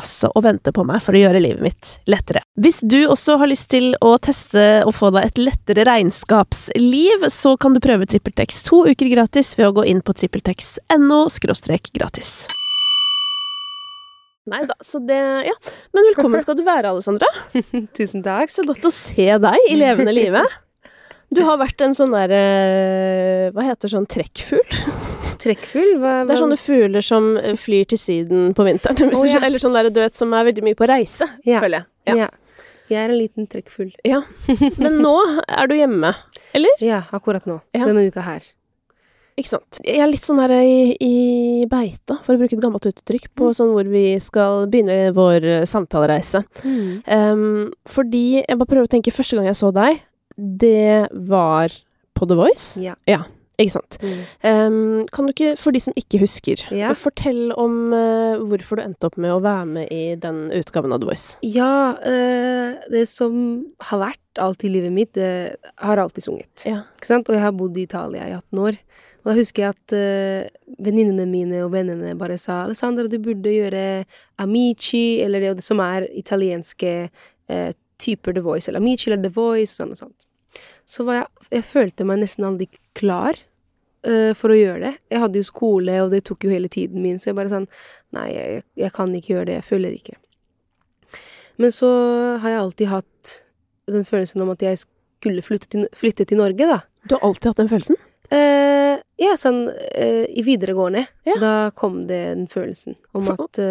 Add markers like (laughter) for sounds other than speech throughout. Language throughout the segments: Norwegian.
altså og venter på meg for å gjøre livet mitt lettere. Hvis du også har lyst til å teste og få deg et lettere regnskapsliv, så kan du prøve TrippelTex to uker gratis ved å gå inn på trippeltex.no gratis. Nei da, så det Ja. Men velkommen skal du være, Alessandra. (laughs) Tusen takk. Så godt å se deg i levende live. (laughs) Du har vært en sånn derre Hva heter sånn trekkfugl? Trekkfugl? Hva, hva? Det er sånne fugler som flyr til Syden på vinteren. (laughs) Oh, ja. Eller sånn der, død som er veldig mye på reise, Ja. føler jeg. Ja. Jeg er en liten trekkfugl. Ja. Men nå er du hjemme, eller? Ja, akkurat nå. Ja. Denne uka her. Ikke sant. Jeg er litt sånn her i, i beita, for å bruke et gammelt uttrykk, på sånn hvor vi skal begynne vår samtalereise. samtalereise. Um, fordi jeg bare prøver å tenke Første gang jeg så deg, det var på The Voice. Ja. ja Ikke sant. Mm. Um, kan du ikke, for de som ikke husker, Ja. fortelle om uh, hvorfor du endte opp med å være med i den utgaven av The Voice? Ja, uh, det som har vært alt i livet mitt, det har alltid sunget. Ja. Ikke sant? Og jeg har bodd i Italia i 18 år. Og da husker jeg at uh, venninnene mine og vennene bare sa Alessandra, du burde gjøre Amici, eller det, som er italienske uh, typer The Voice, eller Amici eller The Voice, sånn og sånt. Så var jeg, jeg følte meg nesten aldri klar uh, for å gjøre det. Jeg hadde jo skole, og det tok jo hele tiden min, så jeg bare sånn Nei, jeg, jeg kan ikke gjøre det, jeg føler ikke. Men så har jeg alltid hatt den følelsen om at jeg skulle flytte til, flytte til Norge, da. Du har alltid hatt den følelsen? Uh, ja, sånn uh, i videregående. Ja. Da kom det den følelsen om For- at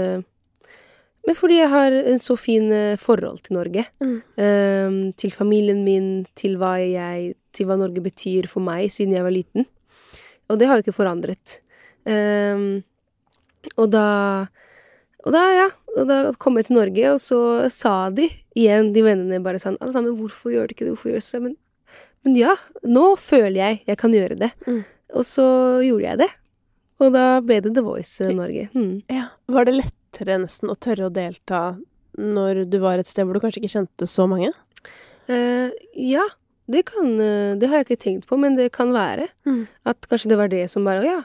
Men fordi jeg har en så fin eh, forhold til Norge. Mm. Eh, til familien min, til hva jeg Til hva Norge betyr for meg siden jeg var liten. Og det har jo ikke forandret. Eh, og da Og da, ja. Og da kom jeg til Norge, og så sa de igjen, de vennene, bare sånn Alle sammen, hvorfor gjør du ikke det? Hvorfor gjør du det? Men men ja, nå føler jeg jeg kan gjøre det. Mm. Og så gjorde jeg det. Og da ble det The Voice eh, Norge. Mm. Ja. Var det lettere nesten å tørre å delta når du var et sted hvor du kanskje ikke kjente så mange? Uh, ja, det kan eh, Det har jeg ikke tenkt på, men det kan være. Mm. At kanskje det var det som bare Å ja,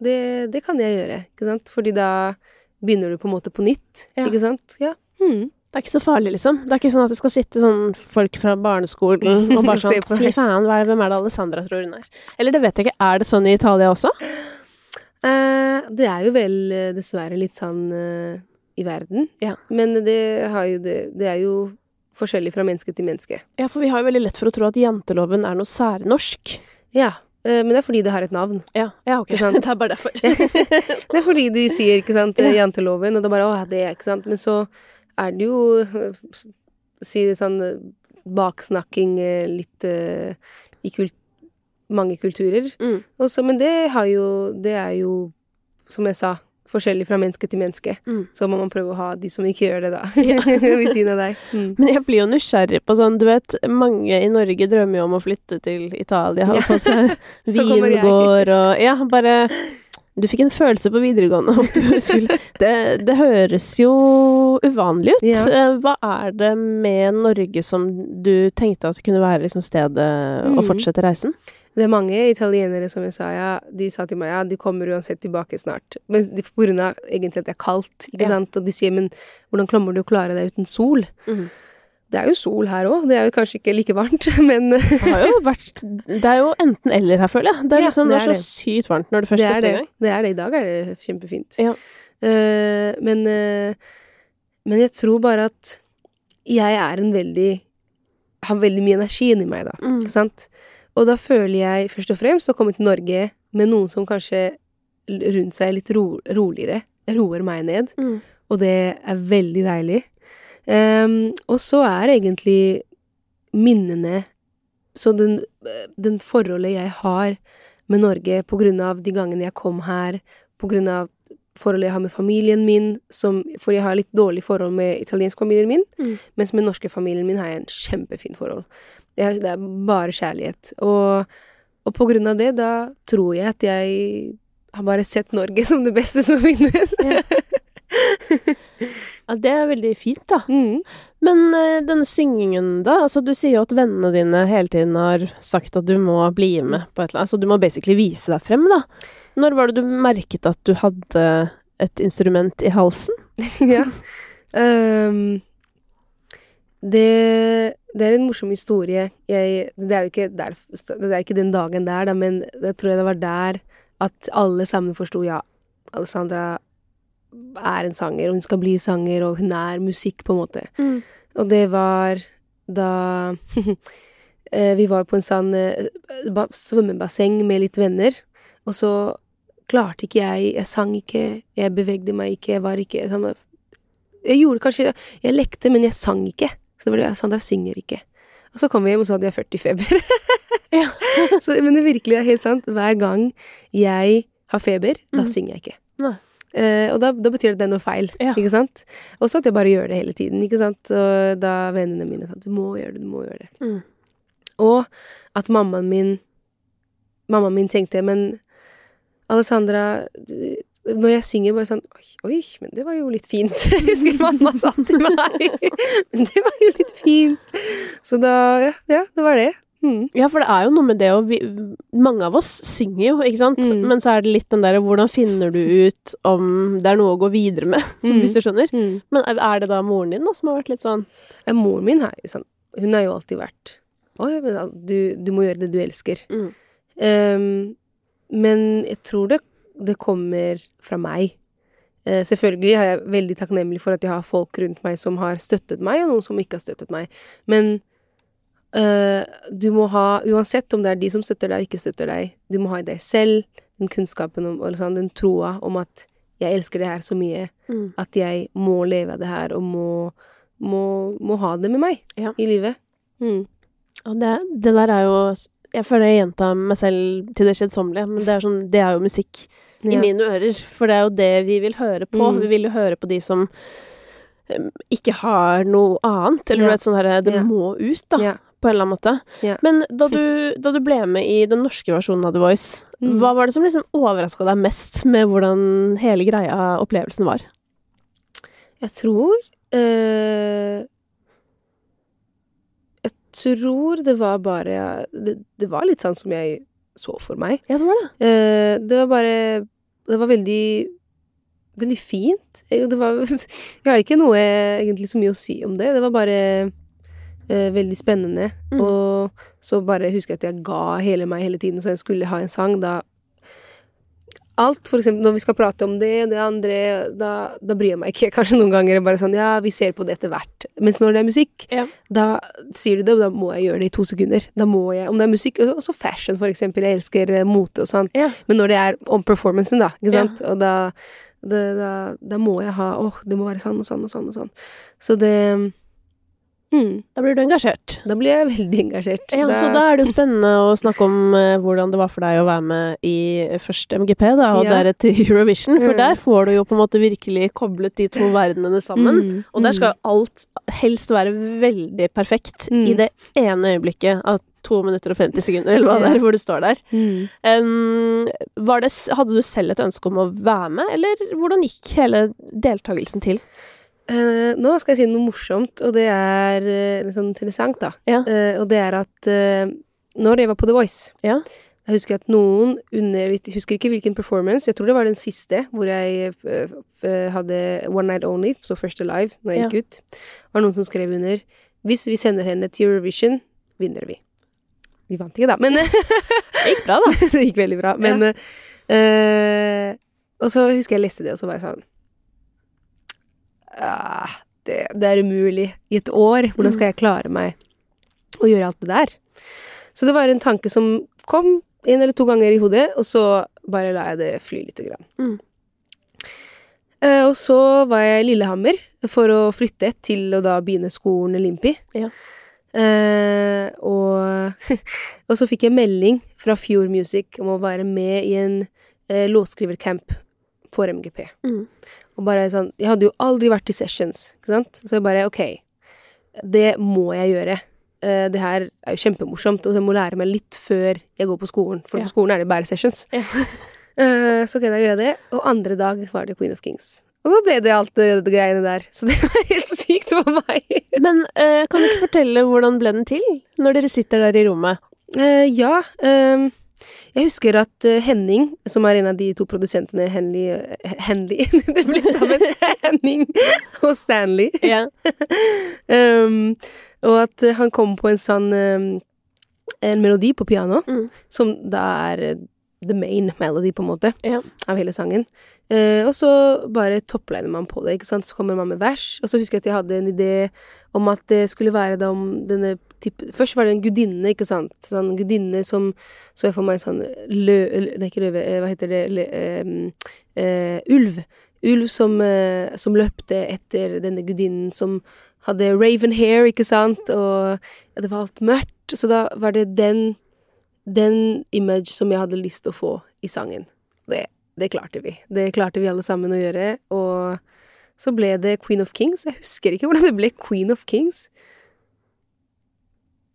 det, det kan jeg gjøre. Ikke sant? Fordi da begynner du på en måte på nytt. Ja. Ikke sant? Ja. Mm. Det er ikke så farlig, liksom. Det er ikke sånn at det skal sitte sånn folk fra barneskolen (laughs) og bare sånn Fy faen, hvem er det Alessandra tror hun er? Eller det vet jeg ikke. Er det sånn i Italia også? Eh, det er jo vel eh, dessverre litt sånn uh, i verden. Ja. Men det, har jo det, det er jo forskjellig fra menneske til menneske. Ja, for vi har jo veldig lett for å tro at janteloven er noe særnorsk. Ja, eh, men det er fordi det har et navn. Ja, ja ok. (laughs) Det er bare derfor. (laughs) Det er fordi de sier, ikke sant, janteloven, og det er bare, åh, det er, ikke sant, men så er det jo, si det sånn, baksnakking litt i kult, mange kulturer. Mm. Også, men det har jo, det er jo, som jeg sa, forskjellig fra menneske til menneske. Mm. Så må man prøve å ha de som ikke gjør det, da, (laughs) Ja. (laughs) ved siden av deg. Mm. Men jeg blir jo nysgjerrig på sånn, du vet, mange i Norge drømmer jo om å flytte til Italia (laughs) og på seg vingård og Ja, bare Du fikk en følelse på videregående det, det høres jo uvanlig ut. Ja. Eh, Hva er det med Norge som du tenkte at kunne være liksom stedet å Mhm. fortsette reisen? Det er mange italienere som jeg sa, ja, de sa til meg ja, de kommer uansett tilbake snart. Men de, på grunn av egentlig at det er kaldt, ikke Ja. sant. Og de sier men hvordan kommer du å klare deg uten sol? Mm. Det er jo sol her òg. Det er jo kanskje ikke like varmt, (laughs) men Det har jo vært Det er jo enten-eller her, føler jeg. Det er Ja, liksom, det det er er så sykt varmt når det først er setter i gang. det er det. I dag er det kjempefint. Ja. Uh, men, uh, men jeg tror bare at jeg er en veldig Har veldig mye energi inni meg, da. Mm. Ikke sant? Og da føler jeg først og fremst å komme til Norge med noen som kanskje rundt seg er litt ro, roligere. Roer meg ned. Mm. Og det er veldig deilig. Um, og så er egentlig minnene Så den, den forholdet jeg har med Norge på grunn av de gangene jeg kom her, på grunn av forholdet jeg har med familien min, som, for jeg har litt dårlig forhold med italiensk familien min, Mm. mens med norske familien min har jeg en kjempefin forhold. Jeg, det er bare kjærlighet. Og, og på grunn av det, da tror jeg at jeg har bare sett Norge (laughs) som det beste som finnes. Ja. Ja, det er veldig fint, da. Mm. Men uh, denne syngingen, da? Altså, du sier jo at vennene dine hele tiden har sagt at du må bli med på et eller annet. Altså, du må basically vise deg frem, da. Når var det du merket at du hadde et instrument i halsen? (laughs) ja. Ehm, det, det er en morsom historie. Jeg, det er jo ikke, der, det er ikke den dagen der, da, men jeg tror det var der at alle sammen forsto ja, Alessandra er en sanger, og hun skal bli sanger, og hun er musikk, på en måte. Og det var da (laughs) eh, vi var på en sånn eh, svømmebasseng med litt venner, og så klarte ikke jeg Jeg sang ikke, jeg bevegde meg ikke, jeg var ikke Jeg gjorde kanskje Jeg lekte, men jeg sang ikke. Så det var det Sandra synger ikke. Og så kom vi hjem, og så hadde jeg 40 feber. (laughs) Ja. så, men det virkelig er helt sant. Hver gang jeg har feber, da Mhm. synger jeg ikke. Nei. Eh, og da, da betyr det at det er noe feil, Ja. ikke sant? Og så at jeg bare gjør det hele tiden, ikke sant? Og da vennene mine sa du må gjøre det, du må gjøre det. Mm. Og at mammaen min Mammaen min tenkte, men Alessandra d- Når jeg synger, bare sånn Oi, oi, men det var jo litt fint. Jeg (laughs) husker mamma sa til meg. (laughs) Men det var jo litt fint. Så da Ja, ja det var det. Mm. Ja, for det er jo noe med det å Mange av oss synger jo, ikke sant? Mm. Men så er det litt den derre hvordan finner du ut om det er noe å gå videre med, (laughs) Mm. hvis du skjønner? Mm. Men er- er det da moren din da som har vært litt sånn Ja, moren min har jo sånn Hun har jo alltid vært Oi, men du, du må gjøre det du elsker. Ehm, men jeg tror det, det kommer fra meg. Eh, selvfølgelig er jeg veldig takknemlig for at jeg har folk rundt meg som har støttet meg, og noen som ikke har støttet meg. Men eh, du må ha, uansett om det er de som støtter deg og ikke støtter deg, du må ha i deg selv den kunnskapen om, eller sånn, den troa om at jeg elsker det her så mye Mm. at jeg må leve av det her og må, må, må ha det med meg Ja. i livet. Mm. Og det, det der er jo Jeg føler jeg gjentar meg selv til det kjedsommelige, men det er, sånn, det er jo musikk i mine ører. For det er jo det vi vil høre på. Mm. Vi vil jo høre på de som um, ikke har noe annet. Eller Ja. du vet sånn herre Det Ja. må ut, da. Ja. På en eller annen måte. Ja. Men da du, da du ble med i den norske versjonen av The Voice, Mm. hva var det som liksom overraska deg mest med hvordan hele greia, opplevelsen, var? Jeg tror eh, Jeg tror det var bare det, det var litt sånn som jeg så for meg. Ja, det var det. Eh, det var bare Det var veldig Veldig fint. Det var, (laughs) jeg har ikke noe egentlig så mye å si om det. Det var bare eh, veldig spennende. Mm. Og så bare husker jeg at jeg ga hele meg hele tiden, så jeg skulle ha en sang. Da Alt, for eksempel når vi skal prate om det og det andre, da, da bryr jeg meg ikke. (laughs) Kanskje noen ganger er bare sånn ja, vi ser på det etter hvert. Mens når det er musikk, Ja. da sier du det, og da må jeg gjøre det i to sekunder. Da må jeg, Om det er musikk, og så fashion, for eksempel. Jeg elsker eh, mote og sånt. Ja. Men når det er om performancen, da, ikke Ja. sant, og da, det, da, da må jeg ha åh, det må være sånn og sånn og sånn og sånn. Så det mm, Da blir du engasjert. Da blir jeg veldig engasjert. Ja, så da er det jo spennende å snakke om uh, hvordan det var for deg å være med i først MGP, da, og Ja. deretter (laughs) Eurovision, for Mm. der får du jo på en måte virkelig koblet de to verdenene sammen. Mm, Og der skal alt helst være veldig perfekt Mm. i det ene øyeblikket av to minutter og 50 sekunder, eller hva det er, hvor du står der. mm. Um, var det, hadde du selv et ønske om å være med, eller hvordan gikk hele deltakelsen til? Eh, nå skal jeg si noe morsomt, og det er uh, litt sånn interessant, da. Ja. Uh, og det er at når jeg var på The Voice Ja. Jeg husker at noen under Jeg husker ikke hvilken performance, jeg tror det var den siste, hvor jeg hadde One Night Only, så første live, når jeg Ja. gikk ut. var noen som skrev under hvis vi sender henne til Eurovision, vinner vi. Vi vant ikke, da, men (laughs) Det gikk bra, da. (laughs) det gikk veldig bra. Men Og så husker jeg leste det, og så var jeg sånn ah, det, det er umulig. I et år, hvordan skal jeg klare meg å gjøre alt det der? Så det var en tanke som kom en eller to ganger i hodet, og så bare la jeg det fly lite grann. Mm. Uh, og så var jeg i Lillehammer for å flytte til å da begynne skolen Limpi. Ja. Uh, og, (laughs) og så fikk jeg melding fra Fjord Music om å være med i en uh, låtskrivercamp for MGP. Mm. Og bare sånn Jeg hadde jo aldri vært i sessions, ikke sant? Så jeg bare OK, det må jeg gjøre. Eh, det her er jo kjempemorsomt, og jeg må lære meg litt før jeg går på skolen. For Ja. på skolen er det bare sessions. Ja. (laughs) Eh, så gjør jeg det. Og andre dag var det Queen of Kings. Og så ble det alt det, det greiene der. Så det var (laughs) helt sykt for meg. Men uh, kan du ikke fortelle hvordan ble den til, når dere sitter der i rommet? Eh, ja. ehm, jeg husker at eh, Henning, som er en av de to produsentene Henley eh, Henley (laughs) Det ble sammen (laughs) Henning og Stanley. Ja. (laughs) um, og at han kom på en sånn um, En melodi på piano, Mm. som da er eh, the main melody, på en måte, Ja. av hele sangen. Eh, og så bare toppliner man på det, ikke sant. Så kommer man med vers. Og så husker jeg at jeg hadde en idé om at det skulle være da om denne type Først var det en gudinne, ikke sant. Sånn gudinne som Så jeg for meg en sånn lø... Nei, ikke løve, eh, hva heter det lø, ehm, eh, Ulv. Ulv som, eh, som løpte etter denne gudinnen som hadde raven hair, ikke sant, og det var alt mørkt. Så da var det den, den image som jeg hadde lyst til å få i sangen. Det, det klarte vi. Det klarte vi alle sammen å gjøre, og så ble det Queen of Kings. Jeg husker ikke hvordan det ble Queen of Kings.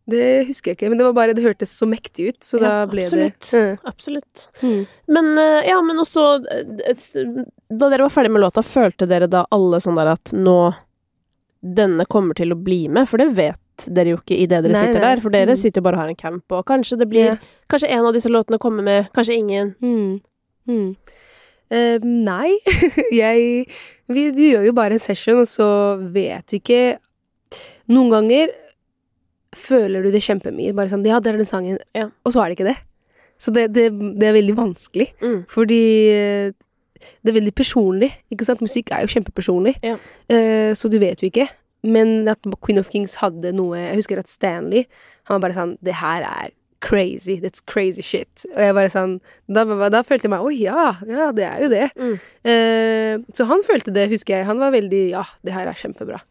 Det husker jeg ikke, men det var bare, det hørtes så mektig ut, så da ble absolutt. det Absolutt. Mm. Men eh, ja, men også eh, Da dere var ferdig med låta, følte dere da alle sånn der at nå Denne kommer til å bli med? For det vet dere jo ikke idet dere Nei, sitter nei. der, for dere Mm. sitter jo bare og har en camp, og kanskje det blir yeah. Kanskje en av disse låtene kommer med, kanskje ingen. Mm. Mm. Uh, nei, (laughs) jeg Vi du gjør jo bare en session, og så vet du ikke Noen ganger føler du det kjempemye. Bare sånn Ja, det er den sangen. Ja. Og så er det ikke det. Så det, det, det er veldig vanskelig. Mm. Fordi eh, det er veldig personlig. Ikke sant? Musikk er jo kjempepersonlig. Ja. Uh, så du vet jo ikke. Men at Queen of Kings hadde noe Jeg husker at Stanley Han var bare sånn Det her er crazy. That's crazy shit. Og jeg bare sånn Da, da følte jeg meg Å ja, ja, det er jo det. Mm. Uh, så han følte det, husker jeg. Han var veldig Ja, det her er kjempebra.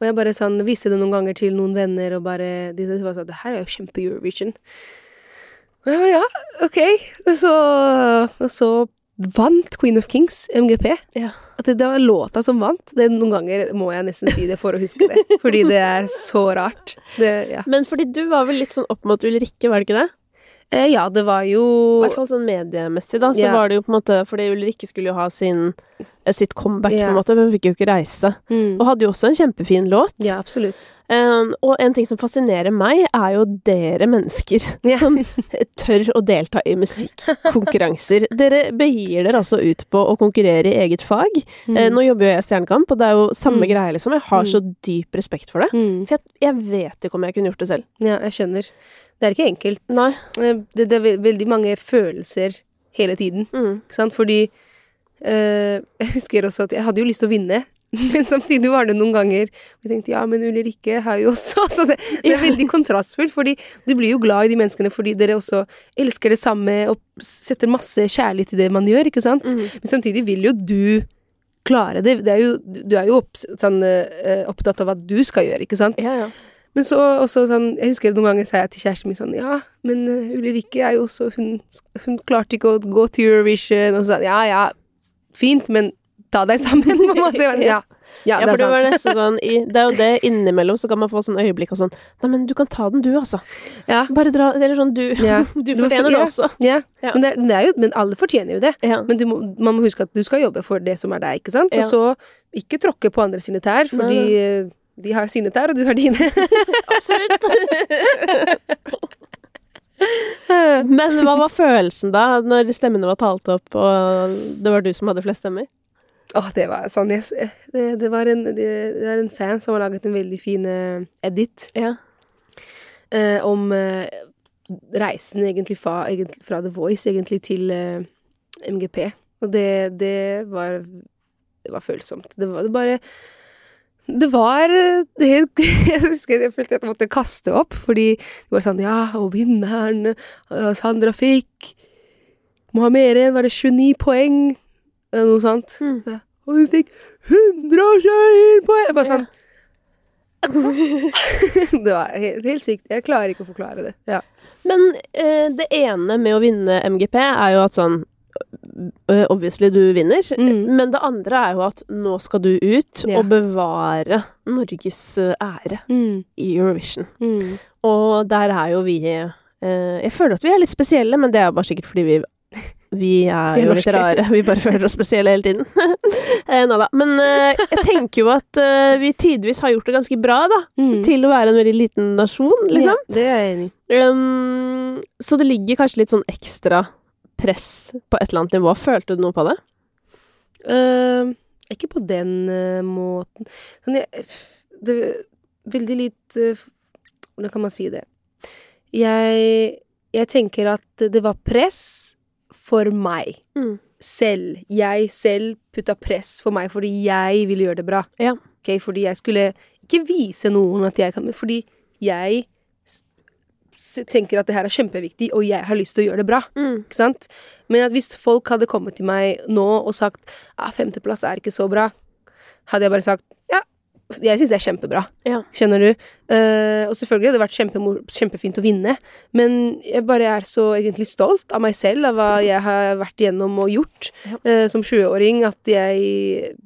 Og jeg bare sånn viste det noen ganger til noen venner, og bare De sa, sånn Det her er jo kjempe-Eurovision. Og jeg bare ja, ok. Og så, og så vant Queen of Kings, MGP. Ja. At det, det var låta som vant. Det, noen ganger må jeg nesten si det for å huske det. Fordi det er så rart. Det, ja. Men fordi du var vel litt sånn opp mot Ulrikke, var det ikke det? Eh, ja, det var jo I hvert fall sånn mediemessig, da. Så Ja. var det jo på en måte Fordi Ulrikke skulle jo ha sin eh, sitt comeback, Ja. på en måte, men hun fikk jo ikke reise. mm, Og hadde jo også en kjempefin låt. Ja, absolutt. Um, og en ting som fascinerer meg, er jo dere mennesker (laughs) Ja. som tør å delta i musikkonkurranser. (laughs) Dere begir dere altså ut på å konkurrere i eget fag. Mm. Eh, nå jobber jo jeg i Stjernekamp, og det er jo samme Mm. greie, liksom. Jeg har så dyp respekt for det. Mm. For jeg, jeg vet ikke om jeg kunne gjort det selv. Ja, jeg skjønner. Det er ikke enkelt. Nei. Eh, Det, det er veldig mange følelser hele tiden, Mm. ikke sant? Fordi øh, (laughs) Jeg husker også at jeg hadde jo lyst til å vinne, (laughs) men samtidig var det noen ganger jeg tenkte ja, men Ulrikke har jo også (laughs) Så det, det er veldig kontrastfullt, fordi du blir jo glad i de menneskene fordi dere også elsker det samme og setter masse kjærlighet i det man gjør, ikke sant? Mm. Men samtidig vil jo du klare det. det er jo, du er jo opp, sånn, eh, opptatt av hva du skal gjøre, ikke sant? Ja, ja. Men så også sånn Jeg husker noen ganger sa jeg til kjæresten min sånn Ja, men uh, Ulrikke er jo også hun, hun klarte ikke å gå til Eurovision, og så sa ja ja, fint, men ta deg sammen, (laughs) på en måte. Bare, Ja, ja, Ja, det for det var nesten sånn Det er jo det innimellom, så kan man få sånn øyeblikk og sånn Nei, men du kan ta den, du, altså. Ja, Bare dra Eller sånn, du, Ja. (laughs) du fortjener det også. ja. Men, det, det jo, men alle fortjener jo det. Men må, man må huske at du skal jobbe for det som er deg, ikke sant? Og så ikke tråkke på andre sine tær, fordi eh, de har sine tær, og du har dine. (laughs) Absolutt. Men hva var følelsen da, når stemmene var talt opp, og det var du som hadde flest stemmer? Åh, det var sånn yes. det, det var en, det, det er en fan som har laget en veldig fin eh, edit Ja. eh, om eh, reisen egentlig fra, egentlig fra The Voice egentlig til eh, MGP. Og det, det var Det var følsomt. Det var det bare Det var eh, helt (laughs) Jeg husker jeg følte at jeg måtte kaste opp, fordi det var sånn Ja, og vinneren eh, Sandra fikk Må ha mer enn Var det 29 poeng? Eller noe sånt. Mm. Så, Og hun fikk 121 poeng! Jeg Bare sånn (laughs) Det var helt, helt sykt. Jeg klarer ikke å forklare det. Ja. Men eh, det ene med å vinne MGP er jo at sånn eh, Obviously, du vinner. Mm. Men det andre er jo at nå skal du ut Ja. og bevare Norges eh, ære Mm. i Eurovision. Mm. Og der er jo vi eh, Jeg føler at vi er litt spesielle, men det er bare sikkert fordi vi vi er (laughs) jo litt rare. Vi bare føler oss spesielle hele tiden. (laughs) eh, da. Men uh, jeg tenker jo at uh, vi tidvis har gjort det ganske bra, da. Mm. Til å være en veldig liten nasjon, liksom. Ja, det er jeg enig. Um, så det ligger kanskje litt sånn ekstra press på et eller annet nivå. Følte du noe på det? Uh, ikke på den uh, måten. Sånn, jeg, det er veldig litt uh, Hvordan kan man si det? Jeg, jeg tenker at det var press for meg. Mm. Selv. Jeg selv putta press for meg fordi jeg ville gjøre det bra. Ja. Okay? Fordi jeg skulle ikke vise noen at jeg kan Fordi jeg tenker at det her er kjempeviktig, og jeg har lyst til å gjøre det bra. Mm. Ikke sant? Men at hvis folk hadde kommet til meg nå og sagt ah, femteplass er ikke så bra, hadde jeg bare sagt ja, jeg syns det er kjempebra. Ja. Skjønner du? Uh, og selvfølgelig hadde det vært kjempe, kjempefint å vinne, men jeg bare er så egentlig stolt av meg selv, av hva jeg har vært igjennom og gjort eh, som 20-åring, at jeg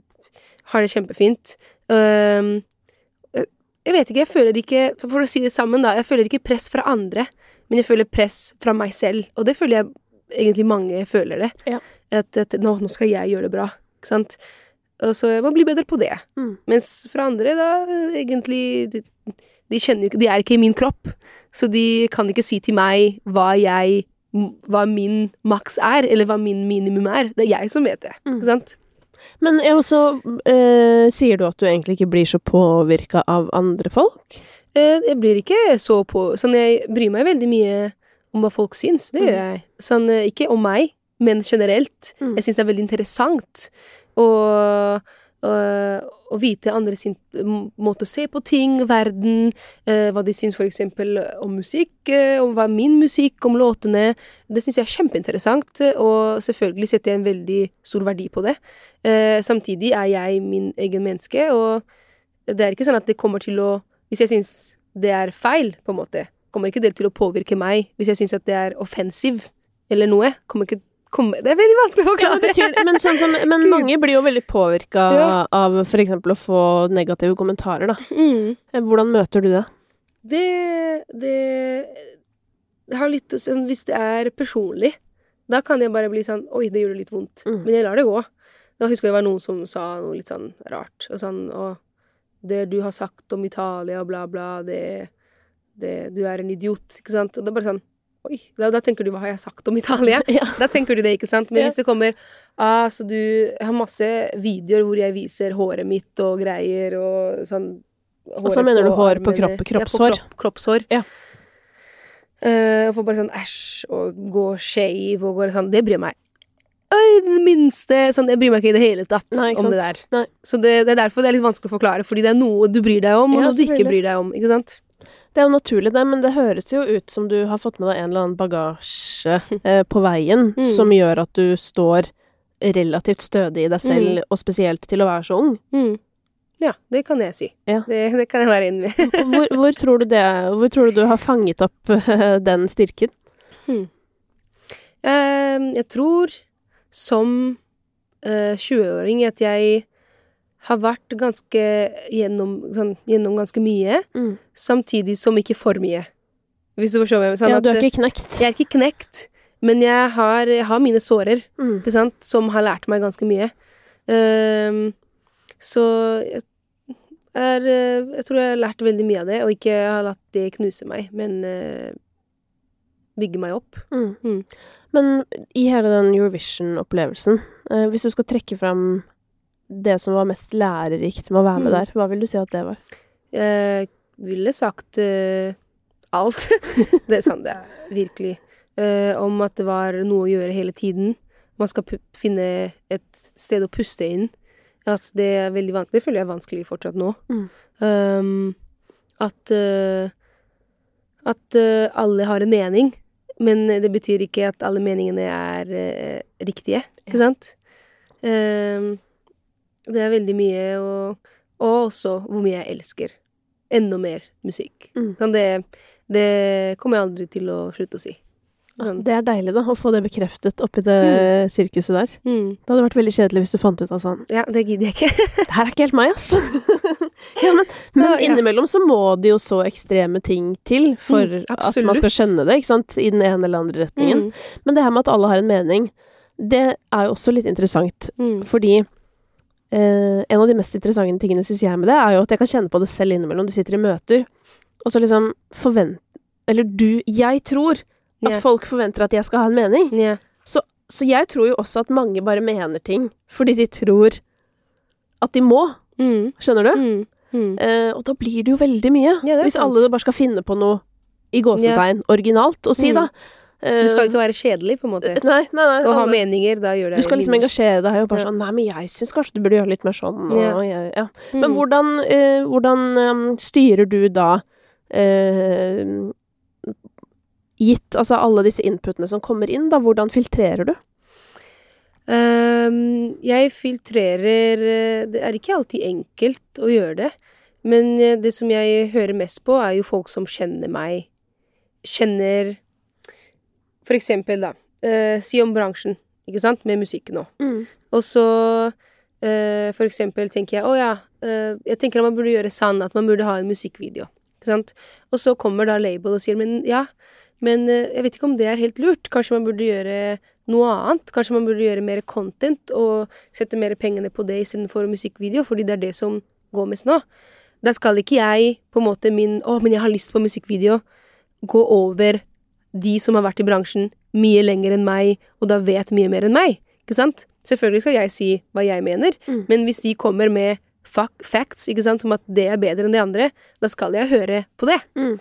har det kjempefint. Eh, jeg vet ikke, jeg føler ikke For å si det sammen, da. Jeg føler ikke press fra andre, men jeg føler press fra meg selv. Og det føler jeg egentlig mange føler det. Ja. At, at nå, nå skal jeg gjøre det bra. Ikke sant? Og så jeg må bli bedre på det. Mm. Mens for andre, da, egentlig De, de kjenner jo ikke De er ikke i min kropp. Så de kan ikke si til meg hva jeg Hva min maks er, eller hva min minimum er. Det er jeg som vet det. Mm. Ikke sant? Men jeg også eh, Sier du at du egentlig ikke blir så påvirka av andre folk? Eh, Jeg blir ikke så på Sånn, jeg bryr meg veldig mye om hva folk syns. Det gjør Mm. jeg. Sånn, eh, ikke om meg, men generelt. Mm. Jeg syns det er veldig interessant å, å, å vite andre sin måte å se på ting, verden, eh, hva de syns eksempel om musikk, eh, om hva min musikk, om låtene. Det syns jeg er kjempeinteressant, eh, og selvfølgelig setter jeg en veldig stor verdi på det. Eh, samtidig er jeg min egen menneske, og det er ikke sånn at det kommer til å Hvis jeg syns det er feil, på en måte, kommer ikke det til å påvirke meg. Hvis jeg syns at det er offensiv eller noe, kommer ikke kommer, Det er veldig vanskelig å Ja, forklare. det betyr, men sånn som, men (laughs) mange blir jo veldig påvirka Ja. av eksempel å få negative kommentarer, da. Mm. Eh, Hvordan møter du det? Det, det Det har litt sånn Hvis det er personlig, da kan jeg bare bli sånn Oi, det gjorde litt vondt. Mm. Men jeg lar det gå. Da husker jeg det var noen som sa noe litt sånn rart. Og sånn Og det du har sagt om Italia, bla, bla, det, det Du er en idiot, ikke sant? Og det er bare sånn Oi, da, da tenker du hva har jeg sagt om Italia? (laughs) Ja. Da tenker du det, ikke sant? Men Ja. hvis det kommer ah, så du Jeg har masse videoer hvor jeg viser håret mitt og greier og sånn Og så mener du hår på kropp, kropp- Ja, på kroppshår? kropp, kroppshår. Ja. Uh, og får bare sånn æsj og gå skeiv og går sånn Det bryr meg i det minste sånn, Jeg bryr meg ikke i det hele tatt Nei, om det der. Nei. Så det, det er derfor det er litt vanskelig å forklare, fordi det er noe du bryr deg om, og noe du ikke bryr deg om. Ikke sant? Det er jo naturlig, det, men det høres jo ut som du har fått med deg en eller annen bagasje eh, på veien Mm. som gjør at du står relativt stødig i deg selv, og spesielt til å være så ung. Mm. Ja, det kan jeg si. Ja. Det, det kan jeg være enig med. (laughs) Hvor, hvor, tror du det, hvor tror du du har fanget opp eh, den styrken? Eh, jeg tror som uh, 20-åring at jeg har vært ganske gjennom, sånn, gjennom ganske mye, samtidig som ikke for mye. Hvis du forstår hva jeg mener. Sånn ja, du at, er ikke knekt. Jeg er ikke knekt, men jeg har, jeg har mine sårer, Mm. ikke sant, som har lært meg ganske mye. Um, så jeg, er, eh, jeg tror jeg har lært veldig mye av det, og ikke har latt det knuse meg, men uh, bygge meg opp. Mm. Mm. Men i hele den Eurovision-opplevelsen, eh, hvis du skal trekke fram det som var mest lærerikt med å være med Mm. der? Hva vil du si at det var? Jeg ville sagt uh, alt. (laughs) det er sant, det er virkelig. Uh, om at det var noe å gjøre hele tiden. Man skal finne et sted å puste inn. At det er veldig vanskelig. Det føler jeg er vanskelig fortsatt nå. Mm. Um, at uh, at alle har en mening, men det betyr ikke at alle meningene er riktige, ikke sant? Um, det er veldig mye, og, og også hvor mye jeg elsker. Enda mer musikk. Mm. Sånn det, det kommer jeg aldri til å slutte å si. Sånn. Det er deilig, da, å få det bekreftet oppi det sirkuset der. Mm. Det hadde vært veldig kjedelig hvis du fant ut av sånn Ja, det gidder jeg ikke. (laughs) Det her er ikke helt meg, ass. (laughs) ja, men, men Ja, ja. innimellom så må det jo så ekstreme ting til for Mm, at man skal skjønne det, ikke sant? I den ene eller andre retningen. Mm. Men det her med at alle har en mening, det er jo også litt interessant. Mm. Fordi eh, en av de mest interessante tingene, syns jeg, med det, er jo at jeg kan kjenne på det selv innimellom. Du sitter i møter, og så liksom forvent... Eller du Jeg tror at yeah. folk forventer at jeg skal ha en mening. Yeah. Så jeg tror jo også at mange bare mener ting fordi de tror at de må. Mm. Skjønner du? Mm. Mm. Eh, og da blir det jo veldig mye. Ja, det Hvis sant. alle bare skal finne på noe i gåsetegn originalt og si, Mm. da. Eh, Du skal ikke være kjedelig, på en måte. (laughs) Nei, nei, nei. Og ha meninger, da gjør det du skal liksom engasjere deg og bare sånn Nei, men jeg syns kanskje du burde gjøre litt mer sånn. Og, Ja. jeg, ja. Mm. Men hvordan, eh, hvordan um, styrer du da eh, Gitt altså alle disse inputene som kommer inn, da, hvordan filtrerer du? Um, jeg filtrerer eh, Det er ikke alltid enkelt å gjøre det. Men eh, det som jeg hører mest på, er jo folk som kjenner meg. Kjenner For eksempel, da. eh, si om bransjen, ikke sant, med musikken nå. Og så eh, for eksempel tenker jeg å ja, eh, jeg tenker at man burde gjøre sann, at man burde ha en musikkvideo. Ikke sant? Og så kommer da label og sier men ja, men eh, jeg vet ikke om det er helt lurt. Kanskje man burde gjøre noe annet. Kanskje man burde gjøre mer content og sette mer pengene på det istedenfor musikkvideo, fordi det er det som går mest nå. Da skal ikke jeg på en måte min å, men jeg har lyst på musikkvideo, gå over de som har vært i bransjen mye lenger enn meg, og da vet mye mer enn meg. Ikke sant? Selvfølgelig skal jeg si hva jeg mener, Mm. men hvis de kommer med fuck, facts, ikke sant, om at det er bedre enn det andre, da skal jeg høre på det. Mm.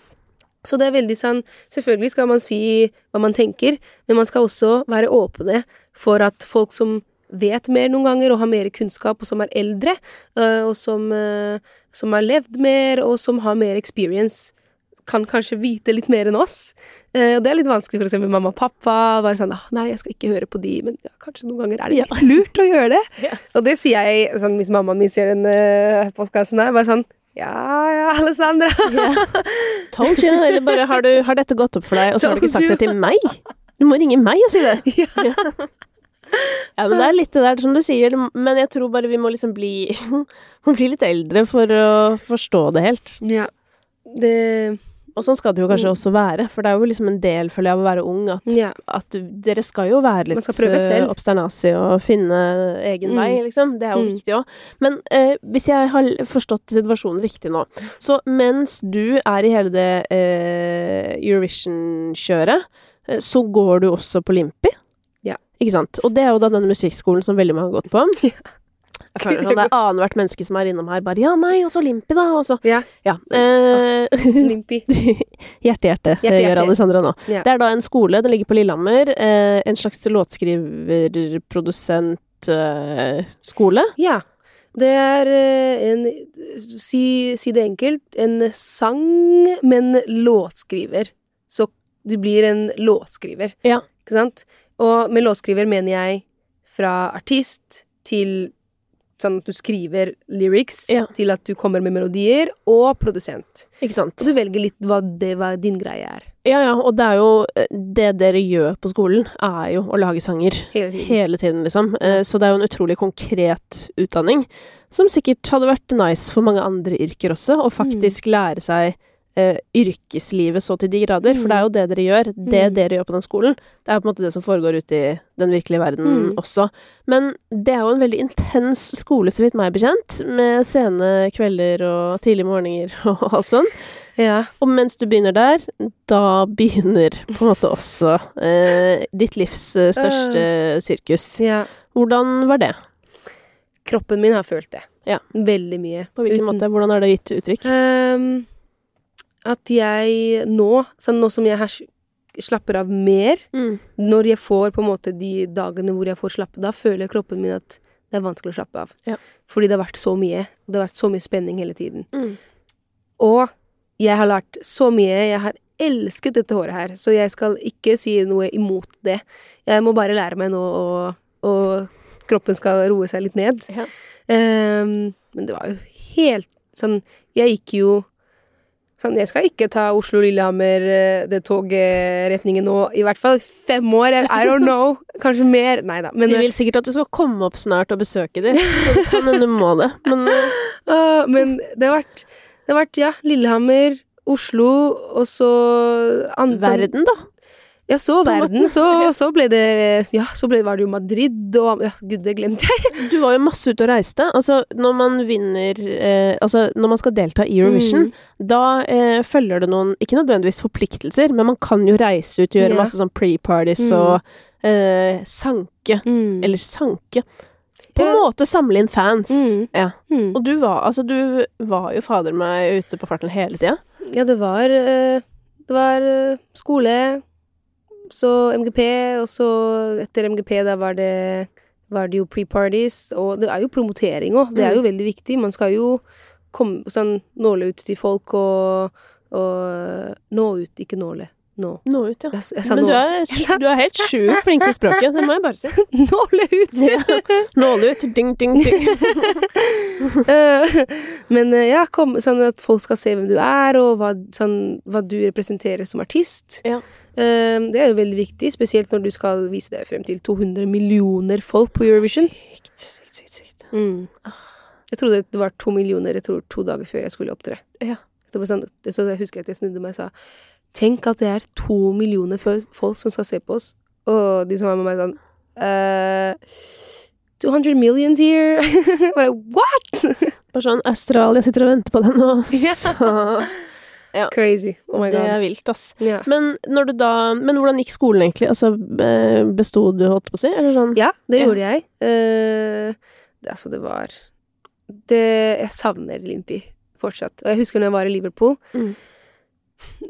Så det er veldig sånn Selvfølgelig skal man si hva man tenker, men man skal også være åpne for at folk som vet mer noen ganger, og har mer kunnskap, og som er eldre, øh, og som, øh, som har levd mer, og som har mer experience, kan kanskje vite litt mer enn oss. Eh, og det er litt vanskelig for eksempel mamma og pappa. Bare sånn ah, 'Nei, jeg skal ikke høre på de', men ja, kanskje noen ganger er det litt (laughs) lurt å gjøre det. Ja. Og det sier jeg sånn hvis mammaen min ser den uh, postkassen her, bare sånn Ja ja, Alessandra. Told you. Eller bare har, du, har dette gått opp for deg, og så har du ikke sagt det til meg? Du må ringe meg og si det. (laughs) Ja. Ja, men det er litt det der som du sier, men jeg tror bare vi må liksom bli, (laughs) må bli litt eldre for å forstå det helt. ja. Det Og sånn skal det jo kanskje også være, for det er jo liksom en del, føler jeg, av å være ung, at, Ja. at dere skal jo være litt selv. eh, obsternasi og finne egen Mm. vei, liksom. Det er jo Mm. viktig òg. Men eh, hvis jeg har forstått situasjonen riktig nå, så mens du er i hele det eh, Eurovision-kjøret, eh, så går du også på Limpi. Ja. Ikke sant? Og det er jo da denne musikkskolen som veldig mange har gått på. (laughs) Ja. Jeg føler sånn, Det er annethvert menneske som er innom her, bare 'ja, nei, og så Limpi', da. Og så Ja. Ja. Eh, (laughs) Limpi. Hjerte, hjerte, Hjerte, gjør. Alessandra nå. Ja. Det er da en skole, den ligger på Lillehammer. Eh, en slags låtskriverprodusentskole. Ja. Det er eh, en si, si det enkelt en sang, men låtskriver. Så du blir en låtskriver, Ja. ikke sant? Og med låtskriver mener jeg fra artist til sånn at du skriver lyrics, Ja. til at du kommer med melodier, og produsent. Ikke sant? Og du velger litt hva, det, hva din greie er. Ja, ja, og det er jo eh, Det dere gjør på skolen, er jo å lage sanger. Hele tiden. Hele tiden, liksom. Eh, Så det er jo en utrolig konkret utdanning, som sikkert hadde vært nice for mange andre yrker også, å faktisk lære seg eh, yrkeslivet så til de grader, for det er jo det dere gjør. Det Mm. dere gjør på den skolen, det er jo på en måte det som foregår ute i den virkelige verden Mm. også. Men det er jo en veldig intens skole, så vidt meg bekjent, med sene kvelder og tidlige morgener (laughs) og alt sånn. Ja. Og mens du begynner der, da begynner på en måte også eh, ditt livs største største sirkus. ja. Hvordan var det? kroppen min har følt det. Ja. Veldig mye. På hvilken Uten- måte? Hvordan har det gitt uttrykk? Ehm, at jeg nå, sånn nå som jeg har slapper av mer, Mm. når jeg får på en måte de dagene hvor jeg får slappe, da føler kroppen min at det er vanskelig å slappe av. Ja. Fordi det har vært så mye. Det har vært så mye spenning hele tiden. Mm. Og jeg har lært så mye. Jeg har elsket dette håret her, så jeg skal ikke si noe imot det. Jeg må bare lære meg nå, og, og kroppen skal roe seg litt ned. Ja. Um, men det var jo helt sånn Jeg gikk jo sånn Jeg skal ikke ta Oslo-Lillehammer, eh, det togretningen nå, i hvert fall fem år. I don't know. Kanskje mer. Nei da. Men, De vil sikkert at du skal komme opp snart og besøke dem, hende du må det. Men eh, (laughs) ah, men det har vært Det har vært, ja, Lillehammer, Oslo, og så verden, da? Ja, så verden. Så, (laughs) så ble det Ja, så ble, var det jo Madrid og Ja, gud, det glemte jeg. (laughs) Du var jo masse ute og reiste. Altså, når man vinner eh, Altså, når man skal delta i Eurovision, Mm. da eh, følger det noen Ikke nødvendigvis forpliktelser, men man kan jo reise ut og gjøre Ja. masse sånn pre-parties Mm. og eh, sanke. Mm. Eller sanke. På en måte samle inn fans. Mm. Ja. Mm. Og du var, altså, du var jo fader meg ute på farten hele tida. Ja, det var eh, Det var eh, skole, så MGP, og så etter MGP, da var det var det jo pre-parties, og det er jo promotering òg. Det er jo veldig viktig. Man skal jo komme, sånn, nåle ut til folk og, og Nå ut, ikke nåle. Nå. Nå ut, ja. Jeg, jeg Men du er, du er helt (laughs) sjukt flink til språket, det må jeg bare si. (laughs) Nåle ut! Nåle ut, ding, ding, ding. (laughs) Eh, Men eh, ja, kom, sånn at folk skal se hvem du er, og hva, sånn, hva du representerer som artist. Ja. Eh, Det er jo veldig viktig, spesielt når du skal vise deg frem til 200 millioner folk på Eurovision. Sykt, sykt, sykt, sykt. Mm. Jeg trodde det var to millioner jeg tror, to dager før jeg skulle opptre. Ja. Det sånn, så jeg husker at jeg snudde meg og sa Tenk at det er to millioner folk som skal se på oss. Og de som er med meg sånn uh, 200 million dear. (laughs) Bare what?! (laughs) Bare sånn Australia sitter og venter på deg nå, (laughs) Ja. Crazy. Oh my Det er vilt, ass. Ja. Men, når du da, men hvordan gikk skolen egentlig? Altså, besto du, holdt på å si? Eller sånn? ja, det Ja. gjorde jeg. Uh, det, altså, det var det, Jeg savner Limpi fortsatt. Og jeg husker når jeg var i Liverpool. Mm.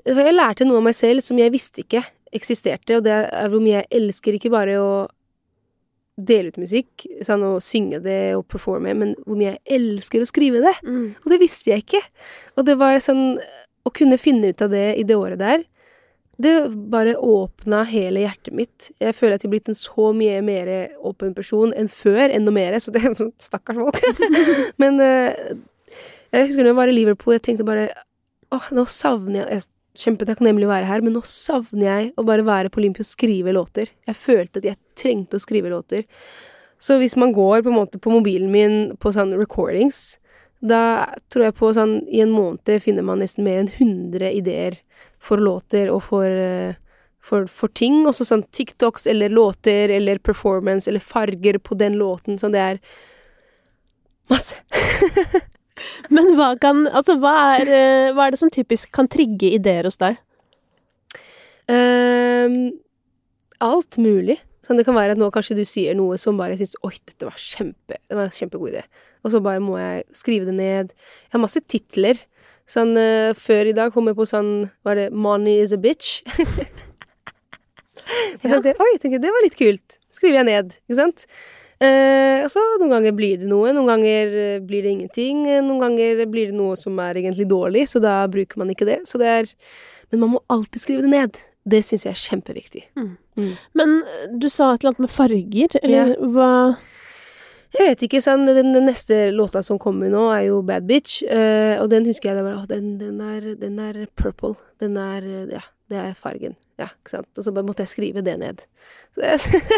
Jeg lærte noe av meg selv som jeg visste ikke eksisterte, og det er hvor mye jeg elsker ikke bare å dele ut musikk, sånn å synge det og performe, men hvor mye jeg elsker å skrive det. Mm. Og det visste jeg ikke. Og det var sånn Å kunne finne ut av det i det året der, det bare åpna hele hjertet mitt. Jeg føler at jeg er blitt en så mye mer åpen person enn før, enda mer, så det er sånn Stakkars folk. (laughs) Men eh, jeg husker når jeg var i Liverpool, jeg tenkte bare Åh, nå savner jeg Jeg kjempetakknemlig å være her, men nå savner jeg å bare være på Olympia og skrive låter. Jeg følte at jeg trengte å skrive låter. Så hvis man går på en måte på mobilen min på sånn recordings, da tror jeg på sånn I en måned finner man nesten mer enn 100 ideer for låter og for, eh, for, for ting. Også sånn TikToks eller låter eller performance eller farger på den låten. Sånn det er masse. (laughs) Men hva kan Altså, hva er, eh, hva er det som typisk kan trigge ideer hos deg? Um, alt mulig. Sånn, det kan være at nå kanskje du sier noe som bare syns Oi, dette var kjempe Det var en kjempegod idé. Og så bare må jeg skrive det ned. Jeg har masse titler. Sånn uh, før i dag kom jeg på sånn Var det 'Money is a bitch'? (laughs) ja. sånn, Oi, tenkte, det var litt kult. Skriver jeg ned, ikke sant? Eh, og noen ganger blir det noe, noen ganger eh, blir det ingenting. eh, Noen ganger blir det noe som er egentlig dårlig, så da bruker man ikke det. Så det er Men man må alltid skrive det ned. Det syns jeg er kjempeviktig. Men eh, du sa et eller annet med farger, eller hva Jeg vet ikke, sånn, den, den neste låta som kommer nå, er jo Bad Bitch, Uh, og den husker jeg det var, å, den, den, er, den er purple. Den er, ja, det er fargen. Ja, ikke sant. Og så bare måtte jeg skrive det ned. Så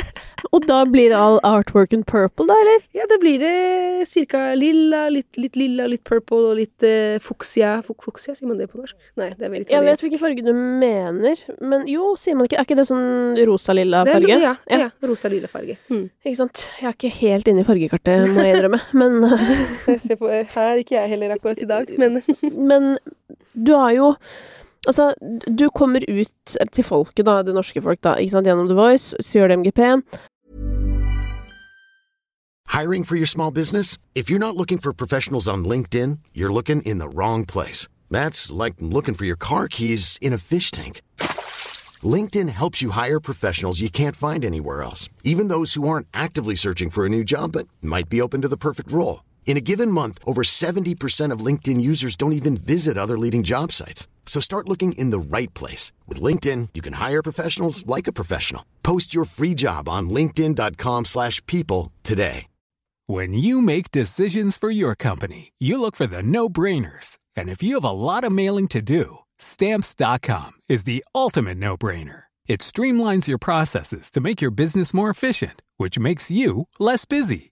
(laughs) Og da blir all artworken purple, da, eller? ja, da blir det cirka lilla, litt, litt lilla, litt purple og litt uh, fuksia. Fuk, fuksia, sier man det på norsk? Nei, det er veldig Jeg vet ikke hvilken farge du mener, men jo, sier man ikke Er ikke det sånn rosa-lilla Det er- farge? Ja, Ja. ja. rosa-lilla farge. Mm. Ikke sant? Jeg er ikke helt inne i fargekartet, må jeg innrømme, (laughs) men (laughs) ser på, her er ikke jeg heller akkurat i dag, men Men du har jo Altså, du kommer ut til folket, da, det norske folk, da, ikke sant, gjennom The Voice, så gjør det MGP. Hiring for your small business? If you're not looking for professionals on LinkedIn, you're looking in the wrong place. That's like looking for your car keys in a fish tank. LinkedIn helps you hire professionals you can't find anywhere else, even those who aren't actively searching for a new job but might be open to the perfect role. In a given month, over 70% of LinkedIn users don't even visit other leading job sites. So start looking in the right place. With LinkedIn, you can hire professionals like a professional. Post your free job on linkedin.com/people slash people today. When you make decisions for your company, you look for the no-brainers. And if you have a lot of mailing to do, stamps.com is the ultimate no-brainer. It streamlines your processes to make your business more efficient, which makes you less busy.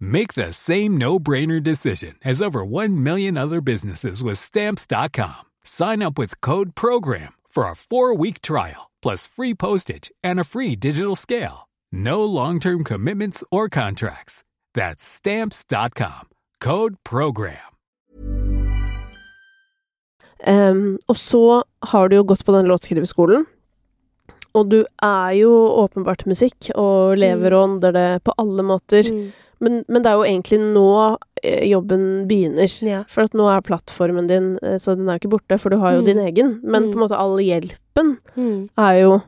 Make the same no-brainer decision as over 1 million other businesses with Stamps.com. Sign up with code PROGRAM for a four-week trial, plus free postage and a free digital scale. No long-term commitments or contracts. That's Stamps.com. Code PROGRAM. Um, og så har du jo gått på den låtskriveskolen. Og du er jo åpenbart musikk, og lever og ånder det på alle måter. Mm. Men, men det er jo egentlig nå eh, jobben begynner. Ja. For at nå er plattformen din eh, Så den er ikke borte, for du har jo Mm. din egen. Men Mm. på en måte all hjelpen Mm. er jo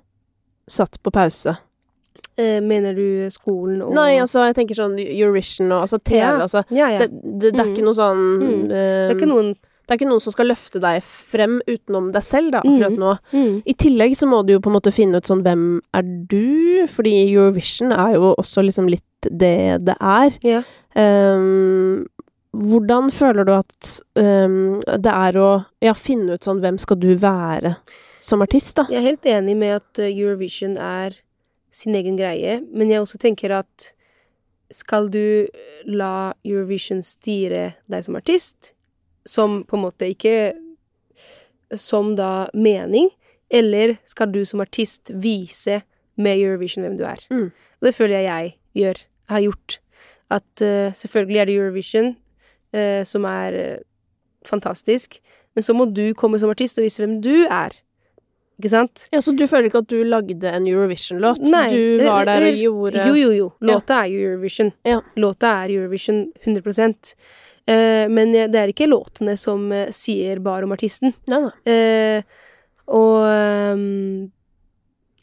satt på pause. Eh, mener du skolen og Nei, altså, jeg tenker sånn Eurovision og altså TV, Ja. altså. Ja. Det, det, det er Mm. ikke noe sånn Mm. eh, Det er ikke noen det er ikke noen som skal løfte deg frem utenom deg selv, da, akkurat Mm. nå. mm. I tillegg så må du jo på en måte finne ut sånn hvem er du? Fordi Eurovision er jo også liksom litt det det er. Ja. Um, hvordan føler du at um, det er å ja, finne ut sånn hvem skal du være som artist, da? Jeg er helt enig med at eh, Eurovision er sin egen greie, men jeg også tenker at skal du la Eurovision styre deg som artist, som på en måte ikke Som da mening, eller skal du som artist vise med Eurovision hvem du er? Mm. Og det føler jeg jeg gjør, har gjort. At uh, selvfølgelig er det Eurovision uh, som er uh, fantastisk, men så må du komme som artist og vise hvem du er. Ikke sant? Ja, Så du føler ikke at du lagde en Eurovision-låt? Nei, Du var der og gjorde Jo, jo, jo. Låta er jo Eurovision. Ja. Låta er Eurovision 100 eh, Men eh, det er ikke låtene som eh, sier bare om artisten. Nei, nei. Eh, og ehm,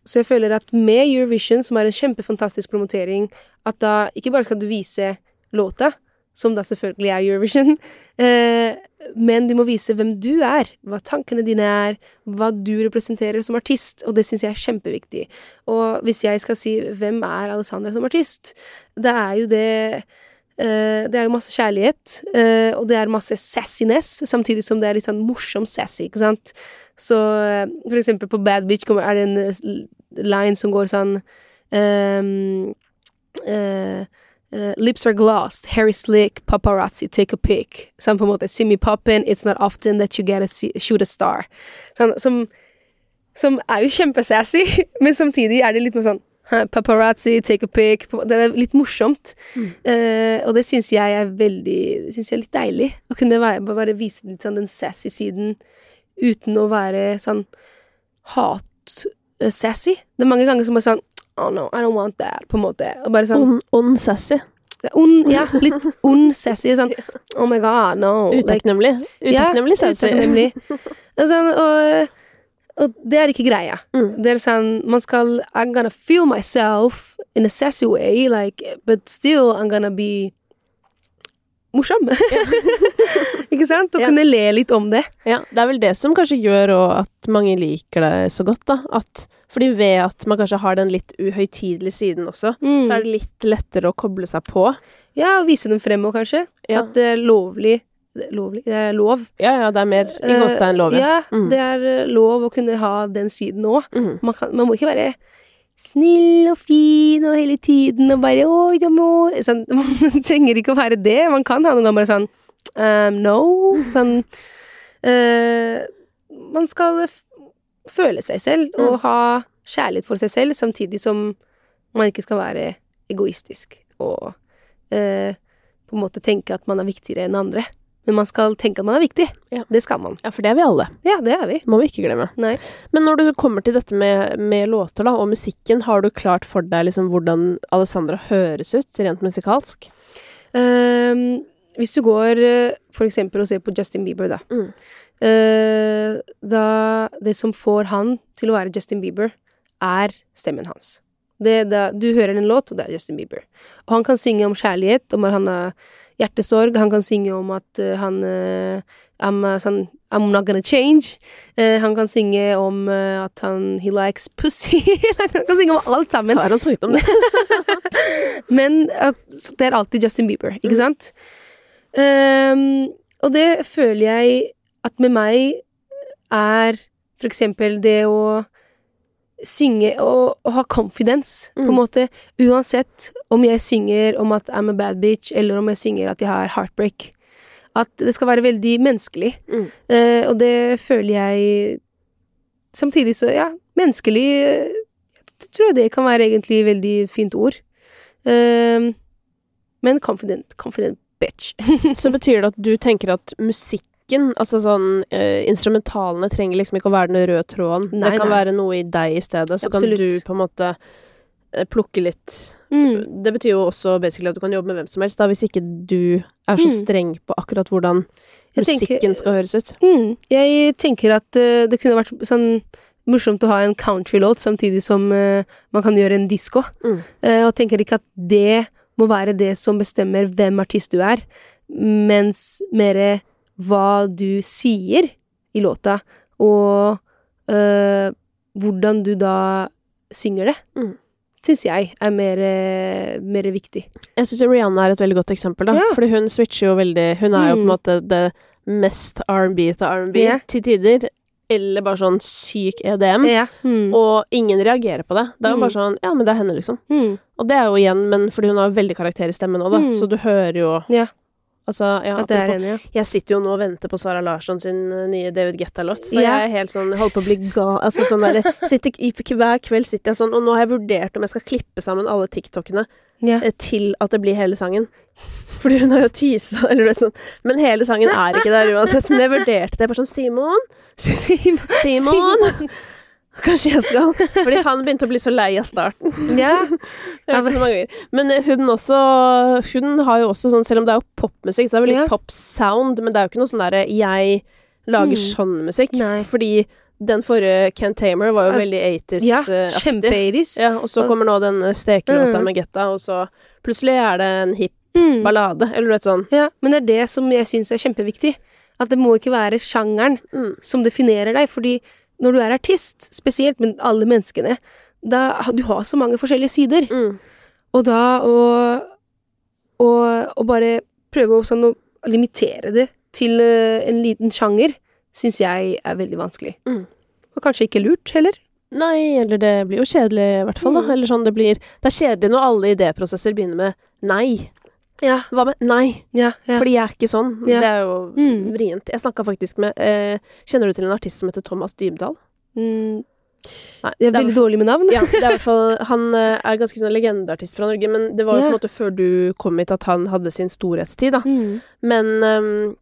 Så jeg føler at med Eurovision, som er en kjempefantastisk promotering, at da ikke bare skal du vise låta, som da selvfølgelig er Eurovision, (laughs) eh, men du må vise hvem du er, hva tankene dine er, hva du representerer som artist, og det syns jeg er kjempeviktig. Og hvis jeg skal si hvem er Alessandra som artist, det er jo det det er jo masse kjærlighet, eh, og det er masse sassiness, samtidig som det er litt sånn morsom sassy, ikke sant? Så eh, for eksempel på Bad Bitch er det en eh, line som går sånn um, uh, Uh, Lips are glossed, hair is slick, paparazzi, take a pic. Sånn på en måte Simmy poppin', it's not often that you get a shoot a star. Sånn, som, som er jo kjempesassy, (laughs) men samtidig er det litt mer sånn «Hæ, Paparazzi, take a pic. Det er litt morsomt. Eh, og det syns jeg er veldig synes jeg er litt deilig. Å kunne være, bare vise litt sånn den sassy siden uten å være sånn hat-sassy. Det er mange ganger som er sånn Oh no, I don't want that, på en måte. Og bare sånn On, on sassy. On, Ja, litt ond sassy. Sånn Oh my god, no. Like, Utakknemlig. Utakknemlig sassy. utakknemlig. Det (laughs) er Sånn, og, og det er ikke greia. Mm. Det er sånn Man skal I'm gonna feel myself in a sassy way, like, but still I'm gonna be morsom. (laughs) ikke sant? Og Ja. kunne le litt om det. Ja, det er vel det som kanskje gjør at mange liker det så godt, da. At, fordi ved at man kanskje har den litt uhøytidelige siden også, Mm. så er det litt lettere å koble seg på. Ja, og vise den fremover, kanskje. Ja. At det er lovlig det er Lovlig? Det er lov. Ja, ja, det er mer i gåstein lov, Eh, ja, Mm. det er eh, lov å kunne ha den siden òg. Mm. Man, man må ikke være snill og fin og hele tiden og bare 'Oi, du må sånn, (laughs) Man trenger ikke å være det. Man kan ha noen ganger bare sånn um, No. Sånn uh, (laughs) Man skal føle seg selv og Mm. ha kjærlighet for seg selv, samtidig som man ikke skal være egoistisk og uh, på en måte tenke at man er viktigere enn andre. Men man skal tenke at man er viktig. Ja. Det skal man. Ja, for det er vi alle. Ja, det er vi. Må vi ikke glemme. Nei. Men når du kommer til dette med, med låter da, og musikken, har du klart for deg liksom hvordan Alessandra høres ut, rent musikalsk? Um, hvis du går eh, for eksempel og ser på Justin Bieber, da. Mm. Uh, da Det som får han til å være Justin Bieber, er stemmen hans. Det, da, du hører en låt, og det er Justin Bieber. Og han kan synge om kjærlighet, om at han har hjertesorg. Han kan synge om at eh, han eh, I'm, sånn, I'm not gonna change. Eh, han kan synge om at han He likes pussy. (laughs) han kan synge om alt sammen. Har han sunget om det? (laughs) Men det er alltid Justin Bieber, ikke sant? Um, og det føler jeg at med meg er for eksempel det å synge og, og ha confidence, på en Mm. måte. Uansett om jeg synger om at I'm a bad bitch, eller om jeg synger at jeg har heartbreak. At det skal være veldig menneskelig. Mm. Uh, og det føler jeg Samtidig så, ja, menneskelig eh, Jeg tror jeg det kan være egentlig veldig fint ord. Uh, men confident, confident bitch. (laughs) Så betyr det at du tenker at musikken, altså sånn uh, Instrumentalene trenger liksom ikke å være den røde tråden. Nei, det kan nei. være noe i deg i stedet. Så Absolutt. kan du på en måte eh, plukke litt Mm. Det betyr jo også basically at du kan jobbe med hvem som helst, da, hvis ikke du er så Mm. streng på akkurat hvordan Jeg tenker- musikken skal høres ut. Mm. Jeg tenker at uh, det kunne vært sånn morsomt å ha en countrylåt samtidig som uh, man kan gjøre en disko. Mm. uh, og tenker ikke at det må være det som bestemmer hvem artist du er, mens mer hva du sier i låta, og øh, hvordan du da synger det. Mm. Syns jeg er mer, mer viktig. Jeg syns Rihanna er et veldig godt eksempel, da. Ja. Fordi hun switcher jo veldig Hun er jo på en Mm. måte det mest R&B til R&B Ja. til tider. Eller bare sånn syk EDM. Ja. Mm. Og ingen reagerer på det. Det er jo Mm. bare sånn Ja, men det er henne, liksom. Mm. Og det er jo igjen, men fordi hun har veldig karakter i stemmen òg, da. Mm. Så du hører jo Ja. Altså, ja, At det er enig, ja. Jeg sitter jo nå og venter på Sara Larsson sin eh, nye David Guetta-låt, så yeah. jeg er helt sånn Jeg holder på å bli ga... Altså sånn der (laughs) sitter, Hver kveld sitter jeg sånn, og nå har jeg vurdert om jeg skal klippe sammen alle TikTokene yeah. til at det blir hele sangen. Fordi hun har jo tisa, (laughs) eller du vet sånn Men hele sangen er ikke der uansett. Men jeg vurderte det. Jeg Bare sånn Simon, (laughs) Simon. Simon! (laughs) Kanskje jeg skal Fordi han begynte å bli så lei av starten. Ja. (laughs) Men eh, hun også Hun har jo også sånn Selv om det er jo popmusikk, så er det veldig Ja. pop-sound, men det er jo ikke noe sånn derre Jeg lager Mm. sånn musikk. Nei. Fordi den forrige Ken Tamer var jo veldig 80s-aktig. Ja, kjempe-80s. Ja, og så kommer nå den eh, stekelåta Mm. med Getta, og så plutselig er det en hipp Mm. ballade, eller du vet sånn. Ja, men det er det som jeg syns er kjempeviktig. At det må ikke være sjangeren Mm. som definerer deg, fordi når du er artist, spesielt med alle menneskene, da du har så mange forskjellige sider, Mm. og da å å- å bare prøve å sånn å limitere det til eh, en liten sjanger, syns jeg er veldig vanskelig. Mm. Og kanskje ikke lurt, heller. Nei, eller det blir jo kjedelig, i hvert fall. da. Mm. Eller sånn det blir Det er kjedelig når alle idéprosesser begynner med nei. Ja, Hva med nei? ja, ja. Fordi jeg er ikke sånn. Ja. Det er jo Mm. vrient. Jeg snakka faktisk med eh, Kjenner du til en artist som heter Thomas Dybdahl? Mm, Nei. jeg er er- veldig dårlig med navn. Ja, det er hvert (laughs) fall Han eh, er ganske sånn legendeartist fra Norge, men det var jo på en måte før du kom hit at han hadde sin storhetstid, da. Mm. Men um,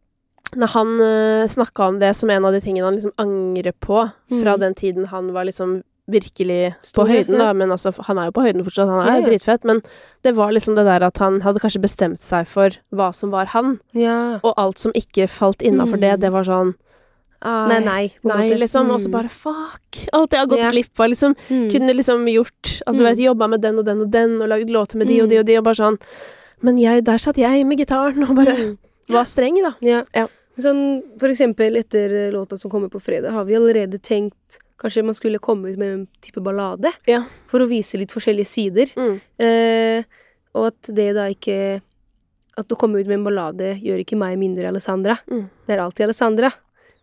når han uh, snakka om det som en av de tingene han liksom angrer på fra Mm. den tiden han var liksom virkelig Stor, på høyden, da, men altså, han er jo på høyden fortsatt, han er Ja, ja. dritfett, men det var liksom det der at han hadde kanskje bestemt seg for hva som var han, Ja. og alt som ikke falt innafor det, Mm. det var sånn Nei, nei. Nei, liksom. Og så Mm. bare fuck! Alt jeg har gått glipp av, liksom. Mm. Kunne liksom gjort Altså, du Mm. vet, jobba med den og den og den, og lagd låter med de og de Mm. og de, og bare sånn Men jeg, der satt jeg med gitaren og bare (laughs) var streng, da. Ja. Ja. Sånn, for eksempel etter låta som kommer på fredag, har vi allerede tenkt Kanskje man skulle komme ut med en type ballade? Ja. For å vise litt forskjellige sider. Mm. Eh, og at det da ikke At å komme ut med en ballade gjør ikke meg mindre Alessandra. Mm. Det er alltid Alessandra.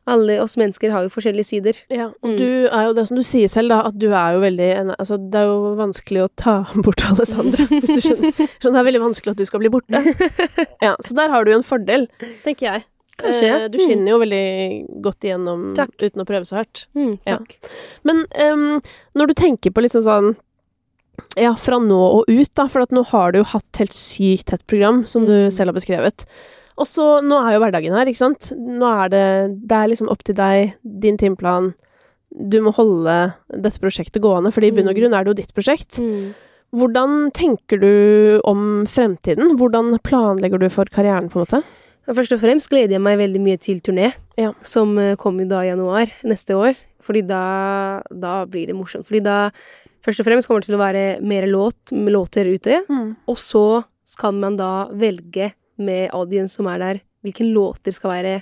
Alle oss mennesker har jo forskjellige sider. Ja, og Mm. du er jo det som du sier selv, da, at du er jo veldig en- Altså, det er jo vanskelig å ta (laughs) bort Alessandra, hvis du skjønner. Så det er veldig vanskelig at du skal bli borte. (laughs) Ja, så der har du jo en fordel, tenker jeg. Kanskje, ja. Eh, Du Mm. skinner jo veldig godt igjennom Takk. uten å prøve så hardt. Mm, Ja. Men um, når du tenker på liksom sånn Ja, fra nå og ut, da, for nå har du jo hatt helt sykt tett program, som du Mm. selv har beskrevet. Og så, nå er jo hverdagen her, ikke sant. Nå er det Det er liksom opp til deg, din timeplan. Du må holde dette prosjektet gående, for i bunn og Mm. grunn er det jo ditt prosjekt. Mm. Hvordan tenker du om fremtiden? Hvordan planlegger du for karrieren, på en måte? Først og fremst gleder jeg meg veldig mye til turné, Ja. som eh, kommer da i januar neste år. Fordi da, da blir det morsomt. Fordi da først og fremst kommer det til å være mer låt, låter ute. Og så skal man da velge med audience som er der, hvilken låter skal være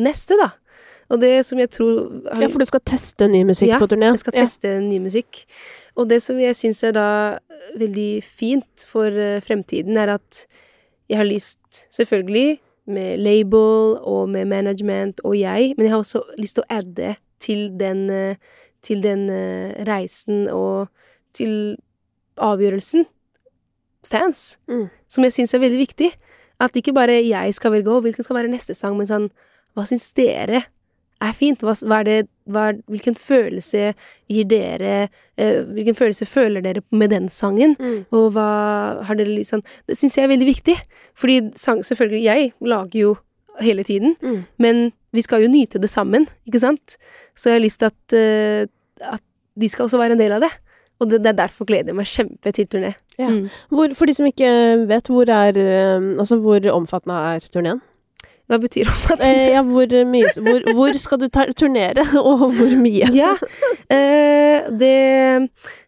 neste, da. Og det som jeg tror Ja, for du skal teste ny musikk Ja, på turné? Ja, Jeg skal teste ny musikk. Og det som jeg syns er da veldig fint for eh, fremtiden, er at jeg har lyst, selvfølgelig, med label og med management og jeg, men jeg har også lyst til å adde til den, eh, til den eh, reisen og til avgjørelsen fans, Mm. som jeg syns er veldig viktig. At ikke bare jeg skal velge hvilken skal være neste sang, men sånn Hva syns dere er fint? Hva, hva er det, hva hvilken følelse gir dere eh, Hvilken følelse føler dere med den sangen? Mm. Og hva har dere liksom Det syns jeg er veldig viktig. Fordi sang, selvfølgelig, jeg lager jo hele tiden, Mm. men vi skal jo nyte det sammen, ikke sant? Så jeg har lyst til at, eh, at de skal også være en del av det. Og det, det er derfor gleder jeg meg kjempe til turné. Ja. Mm. Hvor, for de som ikke vet, hvor er eh, Altså, hvor omfattende er turneen? Hva betyr omfattende? Eh, ja, hvor mye hvor, hvor skal du ta, turnere, (laughs) og hvor mye? Ja, eh, det,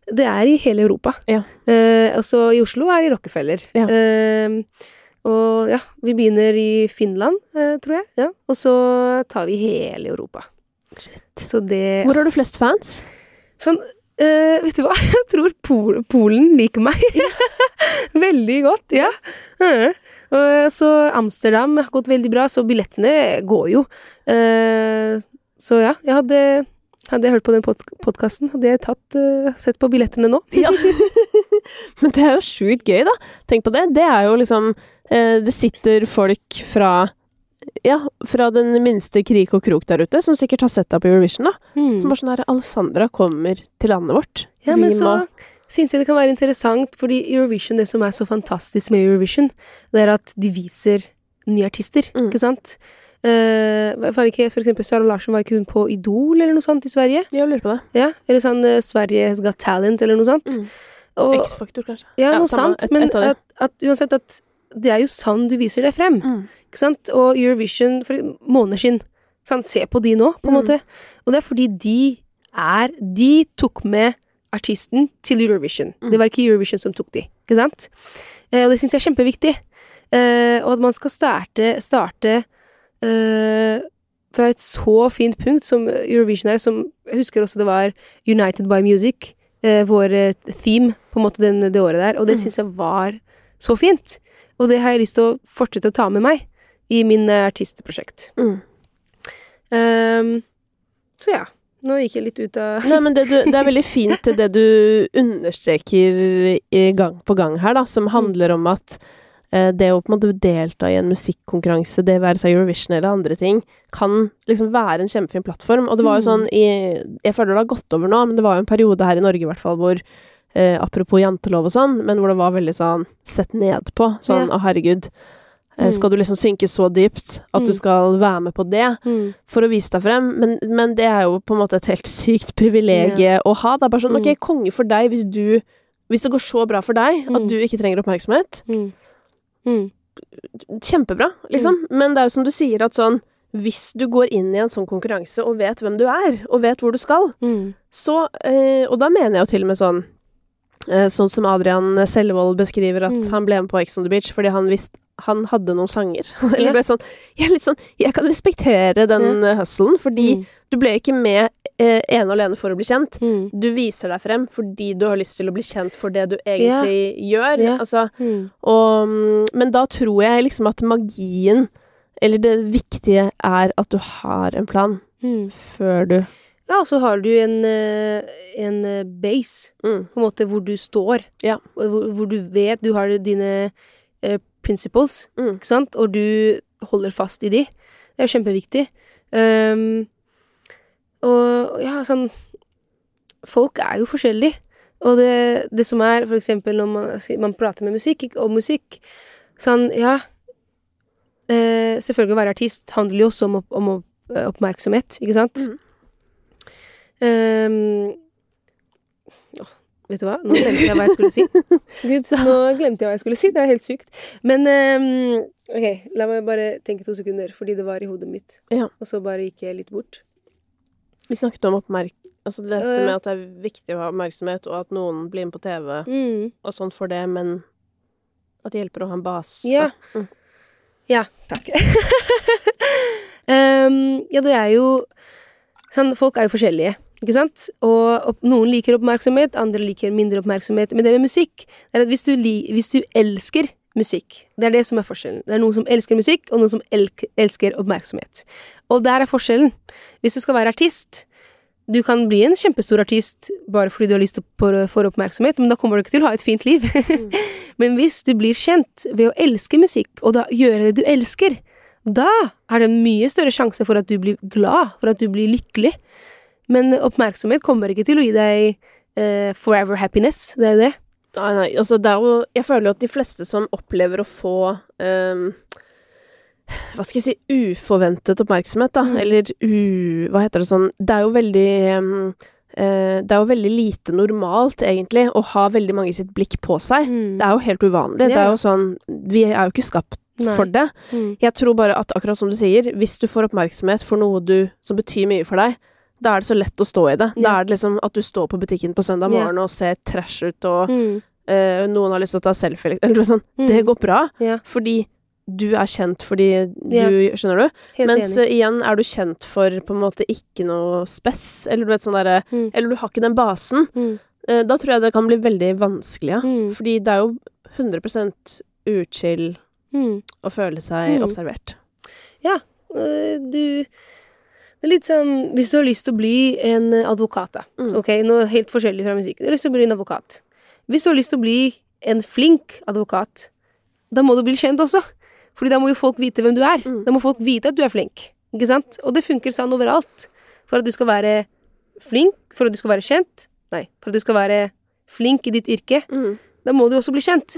det er i hele Europa. Ja. Eh, altså, i Oslo er i Rockefeller. Ja. Eh, og ja, vi begynner i Finland, eh, tror jeg. Ja. Og så tar vi hele Europa. Så det Hvor har du flest fans? Sånn, Uh, vet du hva? (laughs) Jeg tror Pol Polen liker meg. (laughs) veldig godt, ja. Mhm. Og så Amsterdam har gått veldig bra, så billettene går jo. Eh, så ja, jeg hadde hadde jeg hørt på den pod podkasten, hadde jeg tatt, uh, sett på billettene nå. Ja. (laughs) Men det er jo sjukt gøy, da. Tenk på det. Det er jo liksom uh, Det sitter folk fra ja, fra den minste krik og krok der ute, som sikkert har sett deg på Eurovision, da. Mm. Som bare sånn her Alessandra kommer til landet vårt. Ja, Vi men så må- syns jeg det kan være interessant, fordi Eurovision, det som er så fantastisk med Eurovision, det er at de viser nye artister, Mm. ikke sant? Uh, var ikke, for eksempel Sara Larsen, var ikke hun på Idol eller noe sånt i Sverige? Jeg lurer på det. Ja, eller sånn uh, Sveriges Got Talent eller noe sånt. Mm. X-faktor, kanskje. ja, ja, noe samme, sant, et- men et at, at uansett at det er jo sånn du viser deg frem, Mm. ikke sant? Og Eurovision for måneskinn, sant? se på de nå, på en Mm. måte. Og det er fordi de er De tok med artisten til Eurovision. Mm. Det var ikke Eurovision som tok de, ikke sant? Eh, og det syns jeg er kjempeviktig. Eh, og at man skal starte, starte eh, fra et så fint punkt som Eurovision er, som jeg husker også det var United by Music, eh, vår eh, theme på en måte den, det året der, og det Mm. syns jeg var så fint. Og det har jeg lyst til å fortsette å ta med meg i min eh, artistprosjekt. Mm. Um, så ja, nå gikk jeg litt ut av Nei, men det, du, det er veldig fint det du understreker i gang på gang her, da, som handler om at eh, det å på en måte delta i en musikkonkurranse, det være seg Eurovision eller andre ting, kan liksom være en kjempefin plattform. Og det var jo Mm. sånn i Jeg føler det har gått over nå, men det var jo en periode her i Norge i hvert fall hvor eh, Apropos jantelov og sånn, men hvor det var veldig sånn sett ned på. Sånn Ja. å herregud, eh, Mm. skal du liksom synke så dypt at du Mm. skal være med på det? mm. for å vise deg frem, men, men det er jo på en måte et helt sykt privilegie å ha. Det er bare sånn, ok, Mm. konge for deg hvis du Hvis det går så bra for deg at Mm. du ikke trenger oppmerksomhet. Mm. Mm. Kjempebra, liksom. Men det er jo som du sier, at sånn Hvis du går inn i en sånn konkurranse og vet hvem du er, og vet hvor du skal, Mm. så øh, Og da mener jeg jo til og med sånn eh, Sånn som Adrian Sellevold beskriver at Mm. han ble med på Ex on the Beach fordi han visste han hadde noen sanger. (laughs) Eller Ja. ble sånn Jeg er litt sånn Jeg kan respektere den ja. hustlen, fordi Mm. du ble ikke med eh, ene og alene for å bli kjent. Mm. Du viser deg frem fordi du har lyst til å bli kjent for det du egentlig gjør. Yeah. Altså, Mm. og, mm, men da tror jeg liksom at magien, eller det viktige, er at du har en plan Mm. før du Ja, og så har du en, eh, en eh, base, mm, på en måte, hvor du står. Ja. Hvor, hvor du vet du har dine eh, principles, Mm. ikke sant? Og du holder fast i de. Det er jo kjempeviktig. Um, og ja, sånn Folk er jo forskjellige. Og det, det som er, for eksempel når man, man prater med musikk, om musikk Sånn, ja eh, Selvfølgelig å være artist handler jo også om, om oppmerksomhet, ikke sant? Mm. Um, vet du hva? Nå glemte jeg hva jeg skulle si. (laughs) Gud, nå glemte jeg hva jeg skulle si. Det er helt sykt. Men um, ok, la meg bare tenke to sekunder, fordi det var i hodet mitt. Ja. Og så bare gikk jeg litt bort. Vi snakket om oppmerk... Altså dette Øh. med at det er viktig å ha oppmerksomhet, og at noen blir med på TV Mm. og sånn for det, men at det hjelper å ha en base. Ja. Mm. Ja, takk. um, (laughs) ja, det er jo sånn, Folk er jo forskjellige, ikke sant? Og og, noen liker oppmerksomhet, andre liker mindre oppmerksomhet. Men det med musikk det er at hvis du, li, hvis du elsker musikk Det er det som er forskjellen. Det er noen som elsker musikk, og noen som elk, elsker oppmerksomhet. Og der er forskjellen. Hvis du skal være artist du kan bli en kjempestor artist bare fordi du har lyst til å få oppmerksomhet, men da kommer du ikke til å ha et fint liv. (laughs) Men hvis du blir kjent ved å elske musikk, og da gjøre det du elsker, da er det mye større sjanse for at du blir glad, for at du blir lykkelig. Men oppmerksomhet kommer ikke til å gi deg uh, forever happiness, det er jo det. Nei, nei, altså det er jo Jeg føler jo at de fleste som opplever å få um, Hva skal jeg si Uforventet oppmerksomhet, da, Mm. eller u... Hva heter det sånn Det er jo veldig um, Det er jo veldig lite normalt, egentlig, å ha veldig mange sitt blikk på seg. Det er jo helt uvanlig. Det er jo sånn Vi er jo ikke skapt Nei. for det. Mm. Jeg tror bare at akkurat som du sier, hvis du får oppmerksomhet for noe du, som betyr mye for deg, da er det så lett å stå i det. Da er det liksom at du står på butikken på søndag Ja. morgen og ser trash ut, og Mm. uh, noen har lyst til å ta selfie, eller noe sånt. Mm. Det går bra, Ja, fordi du er kjent fordi du Ja. Skjønner du? helt Mens enig. eh, igjen er du kjent for på en måte ikke noe spess, eller du vet sånn derre Mm. Eller du har ikke den basen. Eh, da tror jeg det kan bli veldig vanskelig, ja. Mm. Fordi det er jo 100 uchill Mm. å føle seg observert. Uh, du Det er litt sånn Hvis du har lyst til å bli en advokat, da. Mm. Ok, noe helt forskjellig fra musikken. Du har lyst til å bli en advokat. Hvis du har lyst til å bli en flink advokat, da må du bli kjent også. Fordi da må jo folk vite hvem du er. Mm. Da må folk vite at du er flink. Ikke sant? Og det funker sånn overalt. For at du skal være flink, for at du skal være kjent Nei, for at du skal være flink i ditt yrke, Mm. da må du også bli kjent.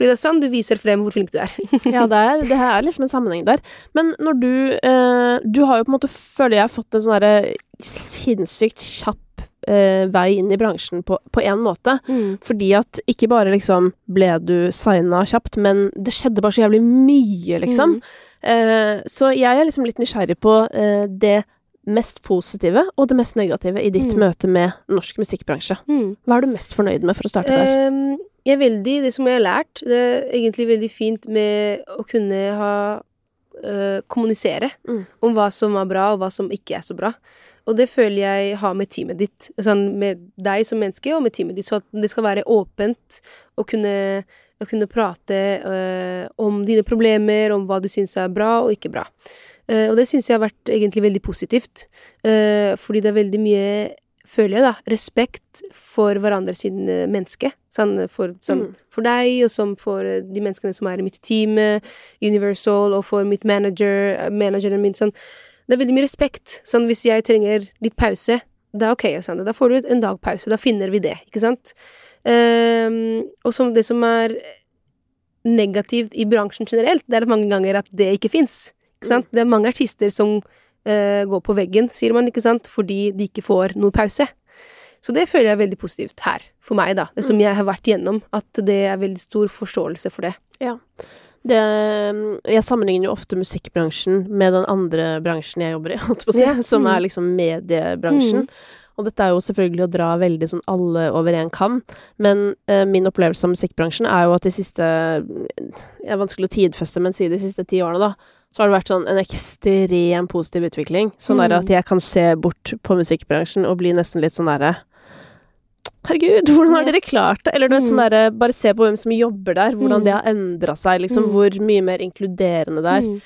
Mm. Fordi det er sånn du viser frem hvor flink du er. (laughs) Ja, det er, det er liksom en sammenheng der. Men når du eh, Du har jo på en måte, føler jeg, fått en sånn derre sinnssykt kjapp eh, vei inn i bransjen på én måte. Mm. Fordi at ikke bare liksom ble du signa kjapt, men det skjedde bare så jævlig mye, liksom. Eh, så jeg er liksom litt nysgjerrig på eh, det mest positive og det mest negative i ditt Mm. møte med norsk musikkbransje. Mm. Hva er du mest fornøyd med, for å starte der? Ehm, jeg er veldig, det som jeg har lært, det er egentlig veldig fint med å kunne ha øh, kommunisere Mm. om hva som er bra, og hva som ikke er så bra. Og det føler jeg har med teamet ditt, sånn med deg som menneske og med teamet ditt, så at det skal være åpent å kunne, å kunne prate øh, om dine problemer, om hva du syns er bra og ikke bra. Uh, og det syns jeg har vært egentlig veldig positivt, Uh, fordi det er veldig mye føler jeg, da, respekt for hverandre sin eh, menneske. Sånn for, sånn, Mm. for deg, og som for eh, de menneskene som er i mitt team, eh, Universal, og for mitt manager, eh, manageren min. Sånn. Det er veldig mye respekt. Sånn, hvis jeg trenger litt pause, det er ok, Sande. Da får du en dag pause. Da finner vi det, ikke sant? Um, og som det som er negativt i bransjen generelt, det er mange ganger at det ikke fins. Ikke sant? Det er mange artister som eh, går på veggen, sier man, ikke sant, fordi de ikke får noe pause. Så det føler jeg er veldig positivt her, for meg, da. Det som jeg har vært gjennom, at det er veldig stor forståelse for det. Det, jeg sammenligner jo ofte musikkbransjen med den andre bransjen jeg jobber i, (laughs) si, Ja, som mm. er liksom mediebransjen. Og dette er jo selvfølgelig å dra veldig sånn alle over én kam, men eh, min opplevelse av musikkbransjen er jo at de siste Det er vanskelig å tidfeste, men si de siste ti årene, da, så har det vært sånn en ekstrem positiv utvikling. Sånn Mm. at jeg kan se bort på musikkbransjen og bli nesten litt sånn derre Herregud, hvordan har dere klart det? Eller du vet, sånn der, Bare se på hvem som jobber der, hvordan Mm. det har endra seg, liksom. Mm. Hvor mye mer inkluderende det er.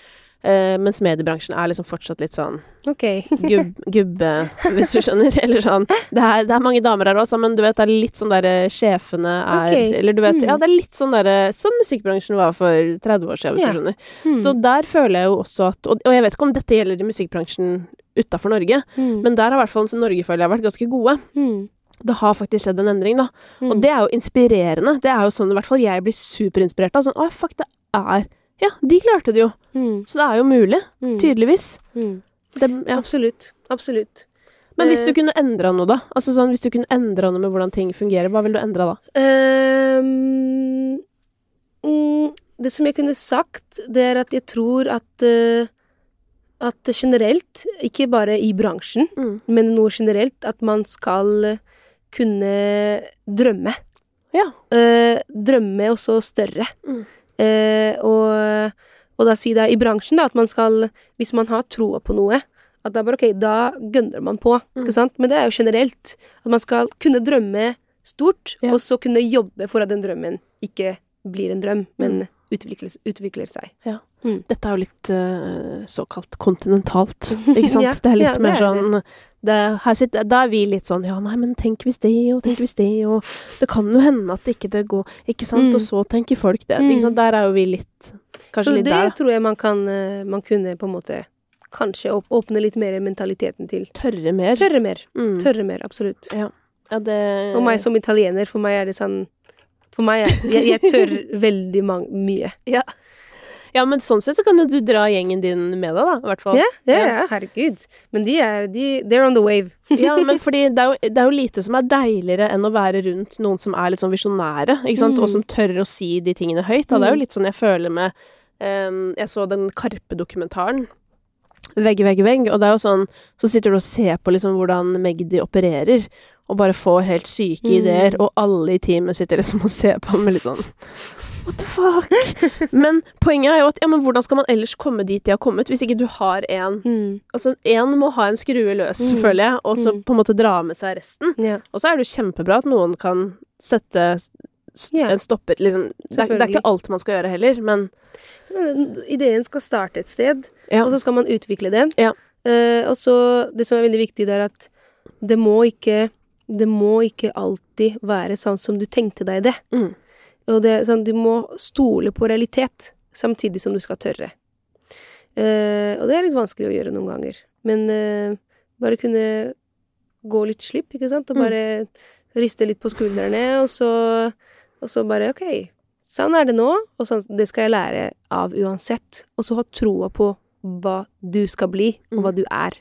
Eh, mens mediebransjen er liksom fortsatt litt sånn okay. (laughs) gub, gubbe, hvis du skjønner. (laughs) Eller sånn Det er, det er mange damer her også, men du vet, det er litt sånn derre sjefene er okay. Eller du vet Mm. Ja, det er litt sånn derre Som musikkbransjen var for 30 år siden, hvis Ja. du skjønner. Mm. Så der føler jeg jo også at Og, og jeg vet ikke om dette gjelder i musikkbransjen utafor Norge, Mm. men der har i hvert fall Norge føler jeg vært ganske gode. Mm. Det har faktisk skjedd en endring, da. Mm. Og det er jo inspirerende. Det er jo sånn i hvert fall jeg blir superinspirert av. Sånn Å, fuck, det er Ja, de klarte det jo. Mm. Så det er jo mulig. Mm. Tydeligvis. Mm. Det, ja. Absolutt. Absolutt. Men hvis Eh, du kunne endra noe, da? Altså sånn, Hvis du kunne endra noe med hvordan ting fungerer, hva ville du endra da? Um, mm, det som jeg kunne sagt, det er at jeg tror at uh, At generelt, ikke bare i bransjen, Mm. men noe generelt, at man skal kunne drømme. Ja. Uh, drømme også større. Mm. Eh, og, og da si det i bransjen, da, at man skal Hvis man har troa på noe, at det er bare ok, da gønner man på, Mm. ikke sant? Men det er jo generelt. At man skal kunne drømme stort, Ja. og så kunne jobbe for at den drømmen ikke blir en drøm, men Mm. utvikler, utvikler seg. Dette er jo litt uh, såkalt kontinentalt, (laughs) ikke sant? Ja, det er litt ja, det mer er sånn det, sitter, Da er vi litt sånn Ja, nei, men tenk hvis det, og tenk hvis det, og Det kan jo hende at ikke det går Ikke sant? Mm. Og så tenker folk det. Mm. Ikke sant? Der er jo vi litt Kanskje Så litt det Så det tror jeg man kan eh, Man kunne på en måte kanskje åpne litt mer mentaliteten til. Tørre mer. Tørre mer. Mm. Tørre mer, absolutt. Ja, det Og meg som italiener, for meg er det sånn For meg er Jeg, jeg tør veldig mye. (laughs) Ja, men sånn sett så kan jo du dra gjengen din med deg, da. I hvert fall. Ja, ja, Ja. ja, herregud. Men de er de, They're on the wave. (laughs) Ja, men fordi det er, jo, det er jo lite som er deiligere enn å være rundt noen som er litt sånn visjonære, ikke sant, Mm. og som tør å si de tingene høyt. Da. Det er jo Mm. litt sånn jeg føler med um, Jeg så den Karpe-dokumentaren. Vegg, vegg, vegg. Og det er jo sånn Så sitter du og ser på liksom hvordan Magdi opererer, og bare får helt syke Mm. ideer, og alle i teamet sitter liksom og ser på han med litt sånn What the fuck? (laughs) Men poenget er jo at ja, men hvordan skal man ellers komme dit de har kommet, hvis ikke du har en Mm. Altså, én må ha en skrue løs, Mm. føler jeg, og så Mm. på en måte dra med seg resten. Yeah. Og så er det jo kjempebra at noen kan sette Ja. en stopper liksom. det, er, det er ikke alt man skal gjøre heller, men Men Ideen skal starte et sted, ja. og så skal man utvikle den. Ja. Uh, og så Det som er veldig viktig, det er at det må ikke Det må ikke alltid være sånn som du tenkte deg det. Mm. Og det sånn, du må stole på realitet, samtidig som du skal tørre. Eh, og det er litt vanskelig å gjøre noen ganger. Men eh, bare kunne gå litt slipp, ikke sant, og Mm. bare riste litt på skuldrene, og så, og så bare ok, sånn er det nå, og sånn, det skal jeg lære av uansett. Og så ha troa på hva du skal bli, og hva Mm. du er.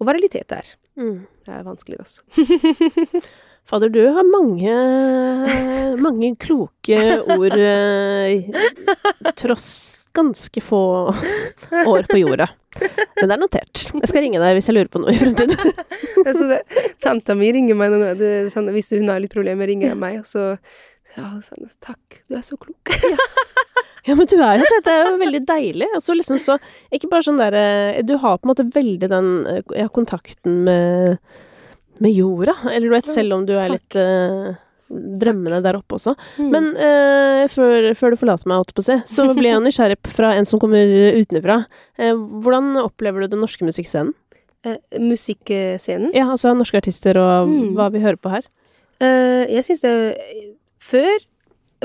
Og hva realitet er. Mm. Det er vanskelig, altså. (laughs) Fader, du har mange mange kloke ord eh, tross ganske få år på jorda. Men det er notert. Jeg skal ringe deg hvis jeg lurer på noe i fremtiden. (laughs) Jeg Tanta mi ringer meg noen ganger, er sånn, hvis hun har litt problemer, ringer hun meg, og så sier hun sånn Takk, du er så klok. (laughs) Ja, men du er jo det. Det er jo veldig deilig. Altså liksom så Ikke bare sånn derre Du har på en måte veldig den eh, ja, kontakten med med jorda. Eller du vet, selv om du er Takk. litt eh, drømmende der oppe også. Mm. Men eh, før, før du forlater meg, holdt på å si, så blir jeg (laughs) nysgjerrig fra en som kommer utenfra. Eh, hvordan opplever du den norske musikkscenen? Eh, musikkscenen. Ja, altså norske artister og Mm. hva vi hører på her. Eh, jeg syns det Før,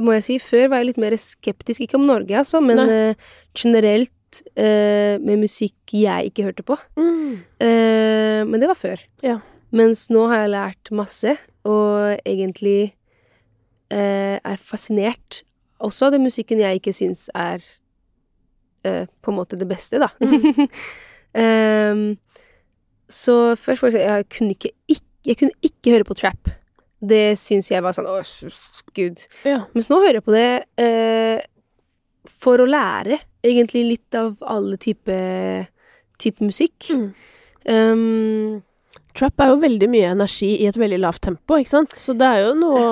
må jeg si, før var jeg litt mer skeptisk. Ikke om Norge, altså, men eh, generelt med musikk jeg ikke hørte på. Eh, men det var før. Ja. Mens nå har jeg lært masse, og egentlig eh, er fascinert også av den musikken jeg ikke syns er eh, på en måte det beste, da. um, (laughs) så først for det sånn, jeg kunne ikke, ikke, jeg kunne ikke høre på trap. Det syns jeg var sånn Å, gud. Ja. Mens nå hører jeg på det eh, for å lære egentlig litt av alle typer type musikk. Mm. Um, Trap er jo veldig mye energi i et veldig lavt tempo, ikke sant? Så det er jo noe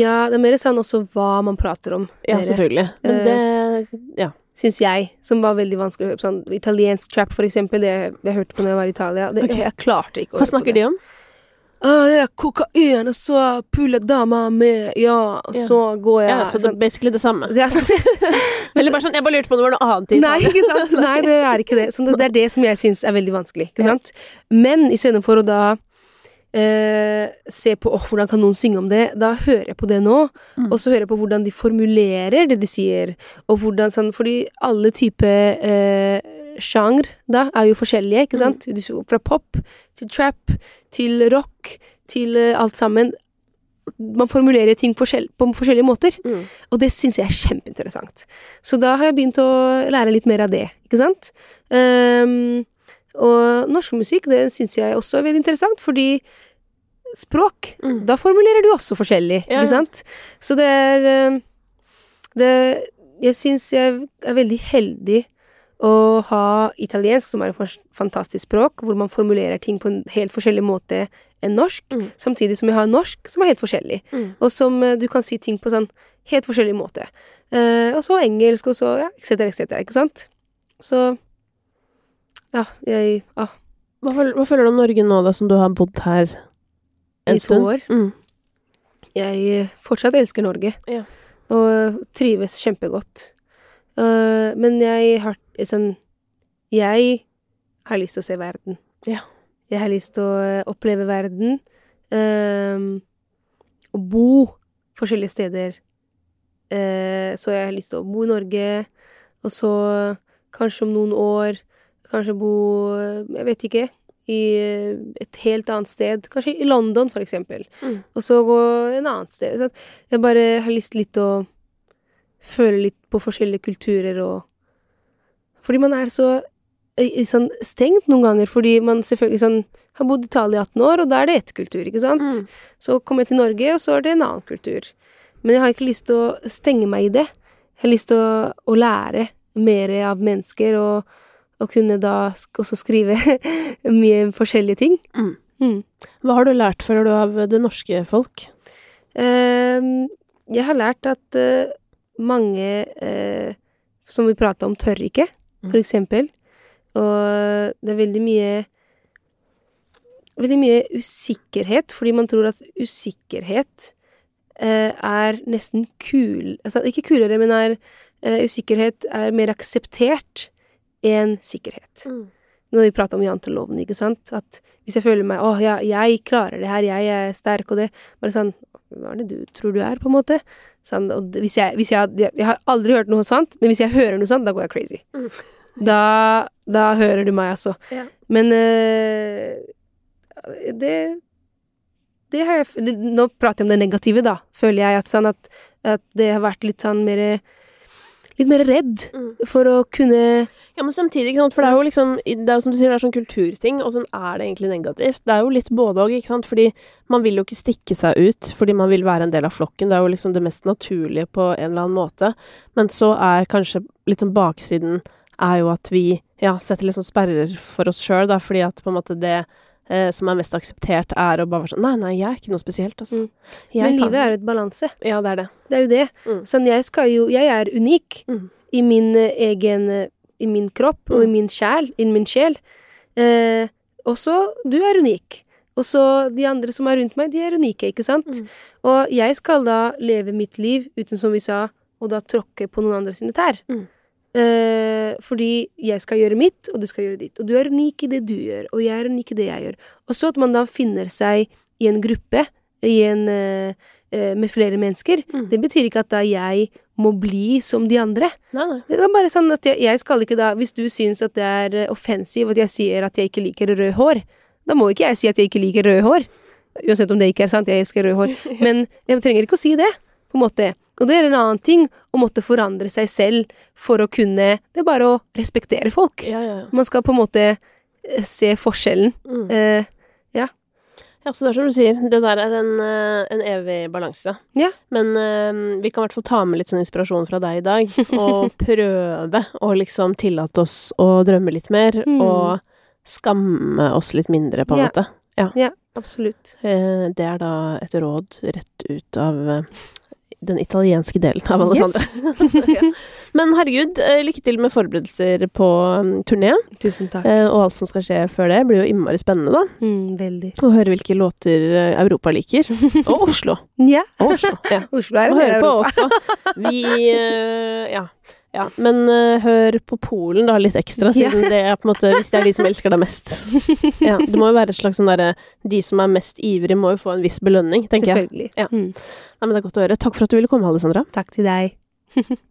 ja, det er mer sånn også hva man prater om. Ja, mere, selvfølgelig. Men Eh, det Ja. Syns jeg, som var veldig vanskelig å høre på. Sånn italiensk trap, for eksempel, det jeg hørte på når jeg var i Italia. Det, okay. Jeg klarte ikke å Hva høre på snakker de om? Ah, det er kokain, og så puler dama med Ja, Ja. så går jeg Ja, så det er sånn. basically det samme. Ja, (laughs) Eller bare sånn, jeg bare lurte på om det var noe annet i Nei, ikke sant? Nei, det er ikke det. Så det, er det som jeg syns er veldig vanskelig. Ikke Ja. sant? Men istedenfor å da eh, se på åh, hvordan kan noen synge om det, da hører jeg på det nå. Mm. Og så hører jeg på hvordan de formulerer det de sier. Og hvordan sånn, Fordi alle typer eh, sjanger da er jo forskjellige, ikke sant? Mm. Fra pop til trap til rock til eh, alt sammen. Man formulerer ting på forskjellige måter. Mm. Og det syns jeg er kjempeinteressant. Så da har jeg begynt å lære litt mer av det, ikke sant? Um, og norsk musikk, det syns jeg også er veldig interessant, fordi språk, Mm. da formulerer du også forskjellig, Ja, ja. ikke sant? Så det er ehm, det, Jeg syns jeg er veldig heldig å ha italiensk, som er et fantastisk språk, hvor man formulerer ting på en helt forskjellig måte enn norsk, Mm. samtidig som jeg har norsk, som er helt forskjellig Mm. og som eh, du kan si ting på sånn helt forskjellig måte. Eh, og så engelsk, og så ja, etc., etc., ikke sant? Så ja, jeg ah, Hva, hva føler du om Norge nå, da, som du har bodd her en I to stund? år. Mm. Jeg fortsatt elsker Norge, Ja. og trives kjempegodt. Uh, men jeg har sånn Jeg har lyst til å se verden. Ja. Jeg har lyst til å eh, oppleve verden. eh, og bo forskjellige steder. Uh, så jeg har lyst til å bo i Norge, og så kanskje om noen år Kanskje bo Jeg vet ikke. I et helt annet sted. Kanskje i London, for eksempel. Mm. Og så gå en annet sted. Så jeg bare har lyst litt å føle litt på forskjellige kulturer og Fordi man er så eh, sånn stengt noen ganger, fordi man selvfølgelig sånn har bodd i Italia i 18 år, og da er det ett kultur, ikke sant? Mm. Så kommer jeg til Norge, og så er det en annen kultur. Men jeg har ikke lyst til å stenge meg i det. Jeg har lyst til å, å lære mer av mennesker, og, og kunne da også skrive (laughs) mye forskjellige ting. Mm. Mm. Hva har du lært, føler du, av det norske folk? Uh, jeg har lært at uh, mange uh, som vi prata om, tør ikke. For eksempel. Og det er veldig mye Veldig mye usikkerhet, fordi man tror at usikkerhet eh, er nesten kul Altså ikke kulere, men er eh, Usikkerhet er mer akseptert enn sikkerhet når vi prater om janteloven, ikke sant, at hvis jeg føler meg 'Å, ja, jeg klarer det her, jeg er sterk', og det Bare sånn Hva er det du tror du er, på en måte? Sånn, hvis jeg, hvis jeg, jeg, har aldri hørt noe sånt, men hvis jeg hører noe sånt, da går jeg crazy. Mm. Da, da hører du meg, altså. Ja. Men eh, det Det har jeg Nå prater jeg om det negative, da, føler jeg at sånn at, at det har vært litt sånn mer Litt mer redd Mm. for å kunne Ja, men samtidig, ikke sant, for det er jo liksom Det er jo som du sier, det er sånn kulturting, og sånn er det egentlig negativt. Det er jo litt både òg, ikke sant, fordi man vil jo ikke stikke seg ut fordi man vil være en del av flokken. Det er jo liksom det mest naturlige på en eller annen måte. Men så er kanskje litt sånn baksiden er jo at vi ja, setter litt sånn sperrer for oss sjøl, da, fordi at på en måte det eh, som er mest akseptert, er å bare være sånn Nei, nei, jeg er ikke noe spesielt, altså. Mm. Men kan- livet er jo et balanse. Ja, det er det. Det er jo det. Mm. Sånn, jeg skal jo Jeg er unik Mm. i min eh, egen eh, I min kropp og i Mm. min sjel, i min sjel. Eh, også du er unik. Og så de andre som er rundt meg, de er unike, ikke sant? Mm. Og jeg skal da leve mitt liv uten, som vi sa, å da tråkke på noen andre sine tær. Eh, fordi jeg skal gjøre mitt, og du skal gjøre ditt. Og du er unik i det du gjør, og jeg er unik i det jeg gjør. Og så at man da finner seg i en gruppe, i en, eh, eh, med flere mennesker, Mm. det betyr ikke at da jeg må bli som de andre. Nei, nei. Det er bare sånn at jeg, jeg skal ikke da Hvis du syns at det er offensiv at jeg sier at jeg ikke liker rød hår, da må ikke jeg si at jeg ikke liker rød hår. Uansett om det ikke er sant, jeg elsker rød hår. (laughs) Men jeg trenger ikke å si det, på en måte. Og det er en annen ting å måtte forandre seg selv for å kunne Det er bare å respektere folk. Ja, ja, ja. Man skal på en måte eh, se forskjellen. Mm. Eh, Ja, så det er som du sier, det der er en, eh, en evig balanse. Ja. Men eh, vi kan i hvert fall ta med litt sånn inspirasjon fra deg i dag, og (laughs) prøve å liksom tillate oss å drømme litt mer, Mm. og skamme oss litt mindre, på en Ja. måte. ja, absolutt. Eh, det er da et råd rett ut av den italienske delen av Alessandra. Yes. (laughs) Men herregud, eh, lykke til med forberedelser på um, turné, Tusen takk. eh, og alt som skal skje før det. Blir jo innmari spennende, da. Mm, veldig. Å høre hvilke låter eh, Europa liker. Og Oslo. Ja, Og Oslo. Ja. Oslo (laughs) er en del høre på Europa. også. Vi ja. Ja. Men uh, hør på Polen da litt ekstra, siden det er på en måte Hvis det er de som elsker deg mest. (laughs) Ja, det må jo være et slags sånn derre De som er mest ivrige, må jo få en viss belønning, tenker jeg. Selvfølgelig. Ja. Mm. Nei, men det er godt å høre. Takk for at du ville komme, Alessandra. Takk til deg. (laughs)